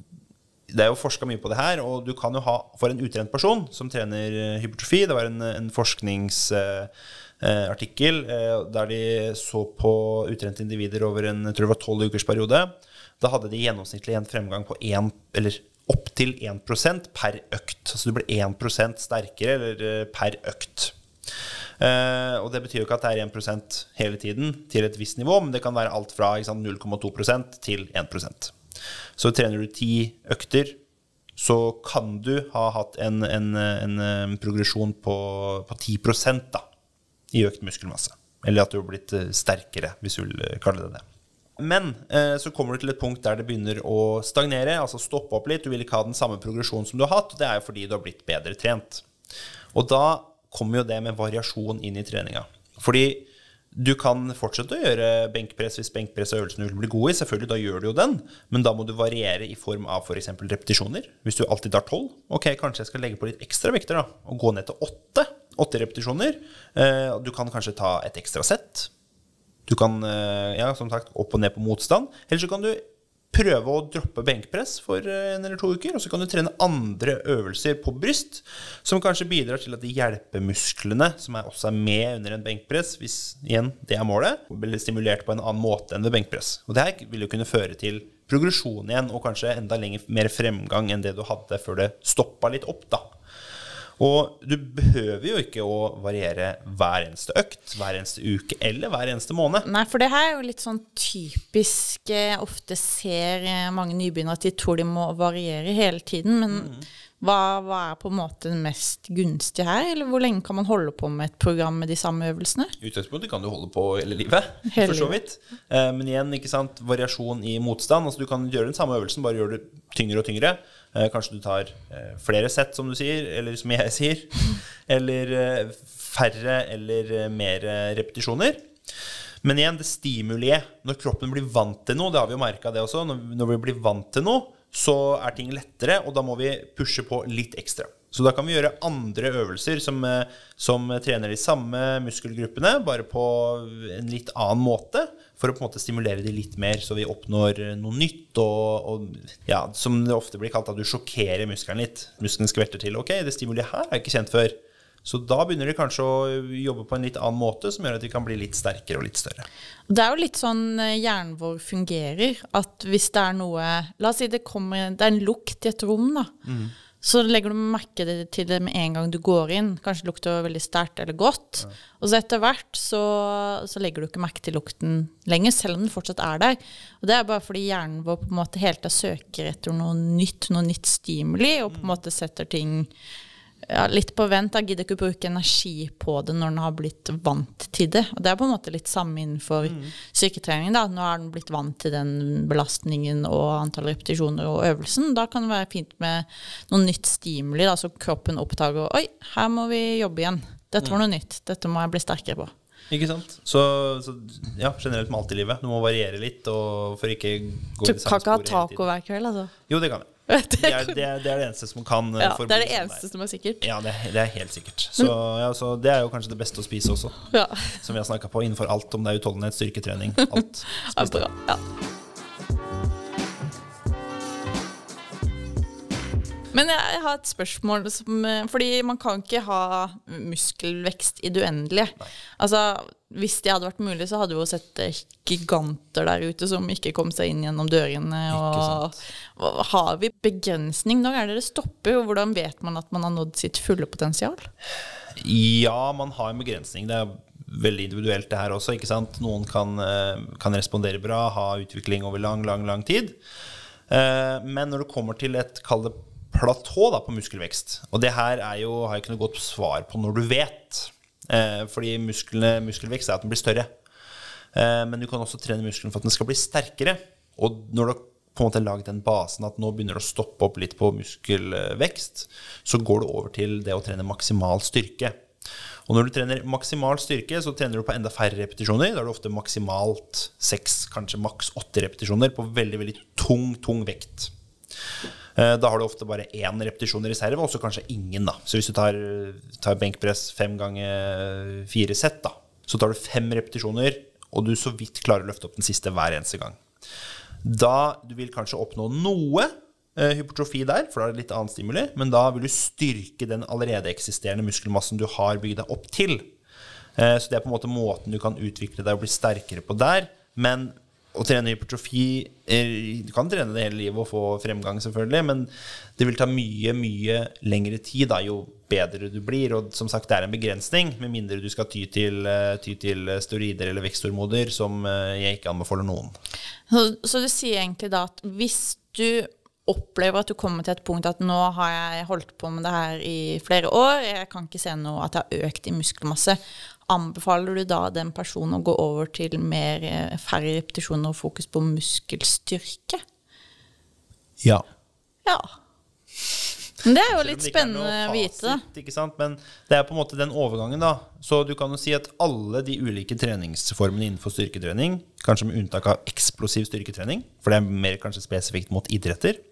det er jo forska mye på det her, og du kan jo ha for en utrent person som trener eh, hypertrofi Det var en, en forskningsartikkel eh, der de så på utrente individer over en jeg tror det var 12 ukers periode. Da hadde de gjennomsnittlig en fremgang på 1, eller opptil 1% per økt. Altså du ble 1% sterkere eller eh, per økt. Eh, og det betyr jo ikke at det er 1% hele tiden til et visst nivå, men det kan være alt fra 0,2% til 1% Så trener du ti økter, så kan du ha hatt en, en, en, eh, progresjon på, på 10 da, i økt muskelmasse. Eller at du har blitt eh, sterkere, hvis du vil kalle det det. Men så kommer du til et punkt der det begynner å stagnere, altså stoppe opp litt. Du vil ikke ha den samme progresjonen som du har hatt, og det er jo fordi du har blitt bedre trent. Og da kommer jo det med variasjon inn i treninga. Fordi du kan fortsette å gjøre benkpress hvis benkpress er øvelsen du vil bli god i. Selvfølgelig, da gjør du jo den, men da må du variere i form av f.eks. For repetisjoner. Hvis du alltid tar tolv, ok, kanskje jeg skal legge på litt ekstra vekter da, og gå ned til åtte. Åtte repetisjoner. Eh, du kan kanskje ta et ekstra sett. Du kan eh, ja, som sagt, opp og ned på motstand. Eller så kan du prøve å droppe benkpress for eh, en eller to uker. Og så kan du trene andre øvelser på bryst som kanskje bidrar til at de hjelpemusklene, som er også er med under en benkpress, hvis igjen det er målet, blir stimulert på en annen måte enn ved benkpress. Og det her vil jo kunne føre til progresjon igjen, og kanskje enda lenger, mer fremgang enn det du hadde før det stoppa litt opp. da. Og du behøver jo ikke å variere hver eneste økt, hver eneste uke eller hver eneste måned. Nei, for det her er jo litt sånn typisk Jeg ofte ser eh, mange nybegynnere at de tror de må variere hele tiden. Men hva, hva er på en måte det mest gunstige her? Eller hvor lenge kan man holde på med et program med de samme øvelsene? I utgangspunktet kan du holde på hele livet, Hele for så vidt. Eh, Men igjen, ikke sant, variasjon i motstand. Altså Du kan gjøre den samme øvelsen, bare gjøre det tyngre og tyngre. Eh, Kanskje du tar eh, flere sett, som du sier, eller som jeg [LAUGHS] sier. Eller eh, færre eller mer repetisjoner. Men igjen, det stimuliet. Når kroppen blir vant til noe, det har vi jo merka det også, når, vi blir vant til noe, så er ting lettere, og da må vi pushe på litt ekstra. Så da kan vi gjøre andre øvelser som, som trener de samme muskelgruppene, bare på en litt annen måte, for å på en måte stimulere de litt mer, så vi oppnår eh, noe nytt. Og, og ja, som det ofte blir kalt, at du sjokkerer muskelen litt. Muskelen skvetter til. Ok, det stimuliet her har jeg ikke kjent før. Så da begynner de kanskje å jobbe på en litt annen måte, som gjør at de kan bli litt sterkere og litt større. Det er jo litt sånn eh, hjernen vår fungerer. At hvis det er noe La oss si det kommer Det er en lukt i et rom, da. Så legger du merke til det med en gang du går inn. Kanskje det lukter veldig sterkt eller godt. Og så etter hvert så, så legger du ikke merke til lukten lenger, selv om den fortsatt er der. Og det er bare fordi hjernen vår på en måte hele tida søker etter noe nytt, noe nytt stimuli, og på en måte setter ting ja, litt på vent. Da gidder ikke å bruke energi på det når den har blitt vant til det. Og det er på en måte litt samme innenfor Syketrening da. Nå er den blitt vant til den belastningen og antall repetisjoner og øvelsen. Da kan det være fint med noe nytt stimuli, da, så kroppen oppdager Oi, her må vi jobbe igjen. Dette var noe nytt. Dette må jeg bli sterkere på. Ikke sant? Så, så ja, generelt med alt i livet. Du må variere litt og for ikke gå Du i kan samme ikke ha sporet hele tiden. taco hver kveld, altså. Jo, det kan jeg. Det [LAUGHS] Det er det, er, det er det eneste som kan eh, Ja, det er det eneste som er sikkert. Ja, det, det er helt sikkert. Så, ja, så det er jo kanskje det beste å spise også, Ja, som vi har snakka på innenfor alt, om det er utholdenhet, styrketrening, [LAUGHS] alt. det er. Ja. Men jeg har et spørsmål som, eh, Fordi man kan ikke ha muskelvekst i det uendelige. Altså, hvis det hadde vært mulig, så hadde vi jo sett eh, giganter der ute som ikke kom seg inn gjennom dørene. Og, har vi begrensning? Når er det det stopper? Og hvordan vet man at man har nådd sitt fulle potensial? Ja, man har en begrensning. Det er veldig individuelt, det her også. ikke sant? Noen kan, eh, kan respondere bra, ha utvikling over lang, lang, lang tid. Men når det kommer til et kall det platå da, på muskelvekst Og det her er jo, har jeg ikke noe godt svar på når du vet. Eh, fordi musklene, muskelvekst er at den blir større. Men du kan også trene muskelen for at den skal bli sterkere. Og når du har på en måte laget den basen at nå begynner det å stoppe opp litt på muskelvekst, så går du over til det å trene maksimal styrke. Og når du trener maksimal styrke, så trener du på enda færre repetisjoner. Da er det ofte maksimalt seks, kanskje maks åtte repetisjoner på veldig veldig tung, tung vekt. Eh, da har du ofte bare én repetisjon i reserve, og så kanskje ingen. da. Så hvis du tar, tar benkpress fem ganger fire sett, da, så tar du fem repetisjoner, og du så vidt klarer å løfte opp den siste hver eneste gang. Da du vil kanskje oppnå noe Eh, hypertrofi der, for da er det litt annen stimuli. Men da vil du styrke den allerede eksisterende muskelmassen du har bygd deg opp til. Eh, så det er på en måte måten du kan utvikle deg og bli sterkere på der. Men å trene hypertrofi eh, Du kan trene det hele livet og få fremgang, selvfølgelig, men det vil ta mye, mye lengre tid da, jo bedre du blir. Og som sagt, det er en begrensning, med mindre du skal ty til, ty til steroider eller veksthormoder, som jeg ikke anbefaler noen. Så, så du sier egentlig da at hvis du opplever at du kommer til et punkt at nå har jeg holdt på med det her i flere år, jeg kan ikke se noe at jeg har økt i muskelmasse. Anbefaler du da den personen å gå over til mer, eh, færre repetisjoner og fokus på muskelstyrke? Ja. Ja. Men det er jo litt spennende å vite. Ikke sant? Men det er på en måte den overgangen, da. Så du kan jo si at alle de ulike treningsformene innenfor styrketrening, kanskje med unntak av eksplosiv styrketrening, for det er mer kanskje spesifikt mot idretter,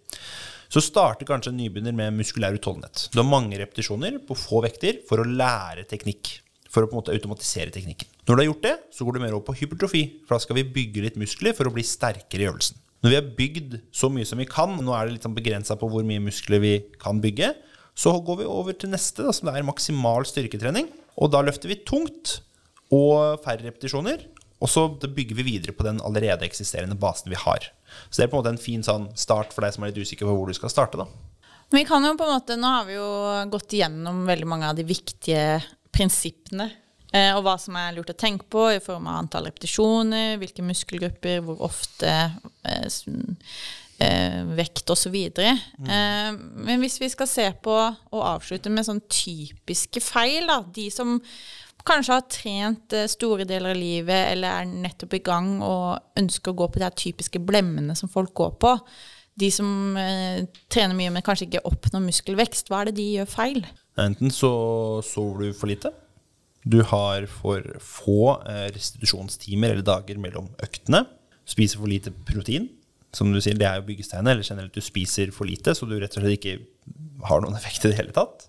så starter kanskje en nybegynner med muskulær utholdenhet. Du har mange repetisjoner på få vekter for å lære teknikk. For å på en måte automatisere teknikken. Når du har gjort det, så går du mer over på hypertrofi. For da skal vi bygge litt muskler for å bli sterkere i øvelsen. Når vi har bygd så mye som vi kan, nå er det litt sånn begrensa på hvor mye muskler vi kan bygge, så går vi over til neste, da, som er maksimal styrketrening. Og da løfter vi tungt og færre repetisjoner. Og så bygger vi videre på den allerede eksisterende basen vi har. Så det er på en måte en fin sånn start for deg som er litt usikker på hvor du skal starte. da. Vi kan jo på en måte, Nå har vi jo gått igjennom veldig mange av de viktige prinsippene. Eh, og hva som er lurt å tenke på i form av antall repetisjoner, hvilke muskelgrupper, hvor ofte, eh, eh, vekt osv. Mm. Men hvis vi skal se på og avslutte med sånn typiske feil, da, de som kanskje har trent store deler av livet eller er nettopp i gang og ønsker å gå på de typiske blemmene som folk går på. De som eh, trener mye, men kanskje ikke oppnår muskelvekst. Hva er det de gjør feil? Enten så sover du for lite. Du har for få eh, restitusjonstimer eller dager mellom øktene. Spiser for lite protein. Som du sier, det er jo byggesteinet. Eller generelt du spiser for lite, så du rett og slett ikke har noen effekt i det hele tatt.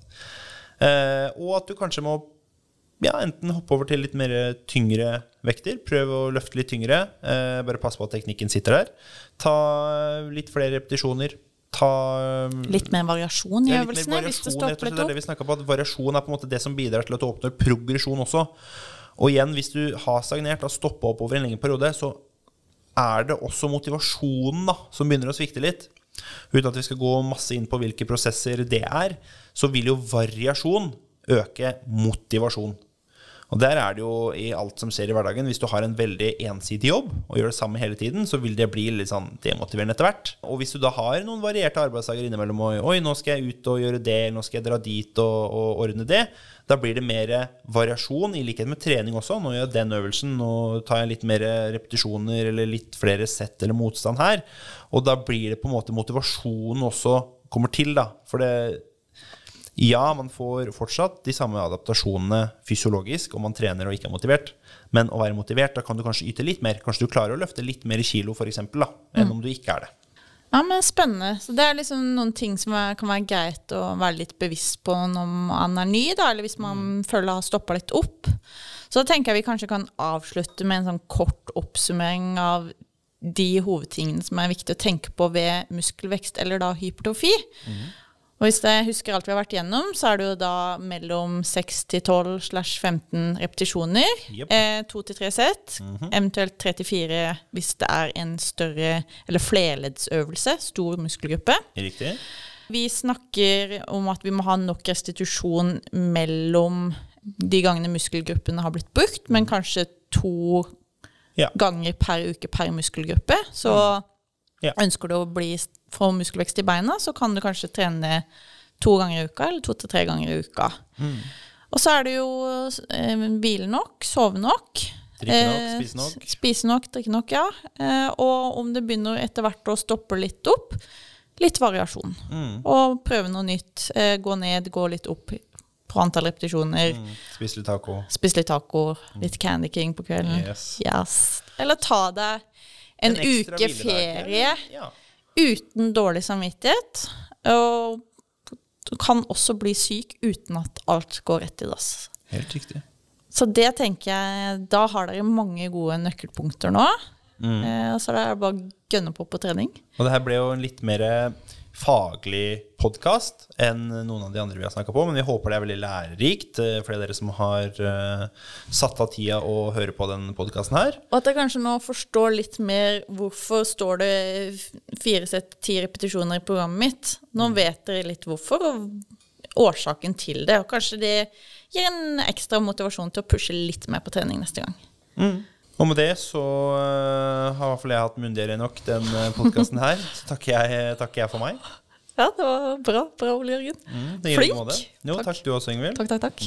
Eh, og at du kanskje må ja, enten hoppe over til litt mer tyngre vekter. Prøv å løfte litt tyngre. Eh, bare pass på at teknikken sitter der. Ta litt flere repetisjoner. Ta Litt mer variasjon i ja, øvelsene? hvis det står på litt opp. Det vi på, at Variasjon er på en måte det som bidrar til at du oppnår progresjon også. Og igjen, hvis du har stagnert og stoppa opp over en lengre periode, så er det også motivasjonen da, som begynner å svikte litt. Uten at vi skal gå masse inn på hvilke prosesser det er, så vil jo variasjon øke motivasjon. Og der er det jo i alt som skjer i hverdagen. Hvis du har en veldig ensidig jobb og gjør det samme hele tiden, så vil det bli litt sånn demotiverende etter hvert. Og hvis du da har noen varierte arbeidsdager innimellom og Oi, nå skal jeg ut og gjøre det, nå skal jeg dra dit og, og ordne det. Da blir det mer variasjon, i likhet med trening også. Nå gjør jeg den øvelsen, nå tar jeg litt mer repetisjoner eller litt flere sett eller motstand her. Og da blir det på en måte motivasjonen også kommer til, da. For det ja, man får fortsatt de samme adaptasjonene fysiologisk om man trener og ikke er motivert. Men å være motivert, da kan du kanskje yte litt mer. Kanskje du klarer å løfte litt mer kilo, f.eks., enn mm. om du ikke er det. Ja, men Spennende. Så Det er liksom noen ting som er, kan være greit å være litt bevisst på når man er ny, da, eller hvis man mm. føler har stoppa litt opp. Så da tenker jeg vi kanskje kan avslutte med en sånn kort oppsummering av de hovedtingene som er viktig å tenke på ved muskelvekst, eller da hypertrofi. Mm. Og hvis jeg husker alt vi har vært gjennom, så er det jo da mellom 6 til 12 slash 15 repetisjoner. Jep. Eh, to til tre sett. Eventuelt tre til fire hvis det er en større eller flerleddsøvelse. Stor muskelgruppe. Riktig. Vi snakker om at vi må ha nok restitusjon mellom de gangene muskelgruppene har blitt brukt, men kanskje to Ja. ganger per uke per muskelgruppe. Så Ja. ønsker du å bli, få muskelvekst i beina, så kan du kanskje trene to ganger i uka, eller to til tre ganger i uka. Mm. Og så er det jo eh, hvile nok, sove nok. Drikke nok, eh, spise nok. Spise nok, drikke nok, ja. Eh, og om det begynner etter hvert å stoppe litt opp, litt variasjon. Mm. Og prøve noe nytt. Eh, gå ned, gå litt opp på antall repetisjoner. Mm. Spise litt taco. Spis litt taco, litt Candy King på kvelden. Yes. Yes. Eller ta deg en, en uke ferie Ja. Uten dårlig samvittighet. Og du kan også bli syk uten at alt går rett i dass. Helt riktig. Så det tenker jeg Da har dere mange gode nøkkelpunkter nå. Mm. Eh, så er det bare å gønne på på trening. Og det her ble jo litt mer faglig podkast enn noen av de andre vi har snakka på, men vi håper det er veldig lærerikt eh, for dere som har uh, satt av tida og hører på den podkasten her. Og at jeg kanskje nå forstår litt mer hvorfor står det fire sett ti repetisjoner i programmet mitt. Nå vet dere litt hvorfor, og årsaken til det. Og kanskje det gir en ekstra motivasjon til å pushe litt mer på trening neste gang. Og med det så eh, har i hvert fall jeg hatt myndigere nok den podkasten her. Så takker jeg, takker jeg for meg. Ja, det var bra. Bra, Ole Jørgen. Mm, Flink. Jo, Takk. takk du også, Ingvild. Takk, takk, takk.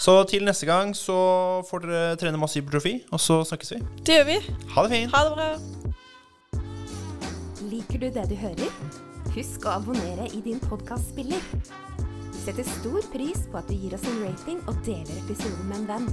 Så til neste gang så får dere trene masse hypertrofi, og så snakkes vi. Det gjør vi. Ha det fint. Ha det bra. Liker du det du hører? Husk å abonnere i din podkastspiller. Vi setter stor pris på at du gir oss en rating og deler episoden med en venn.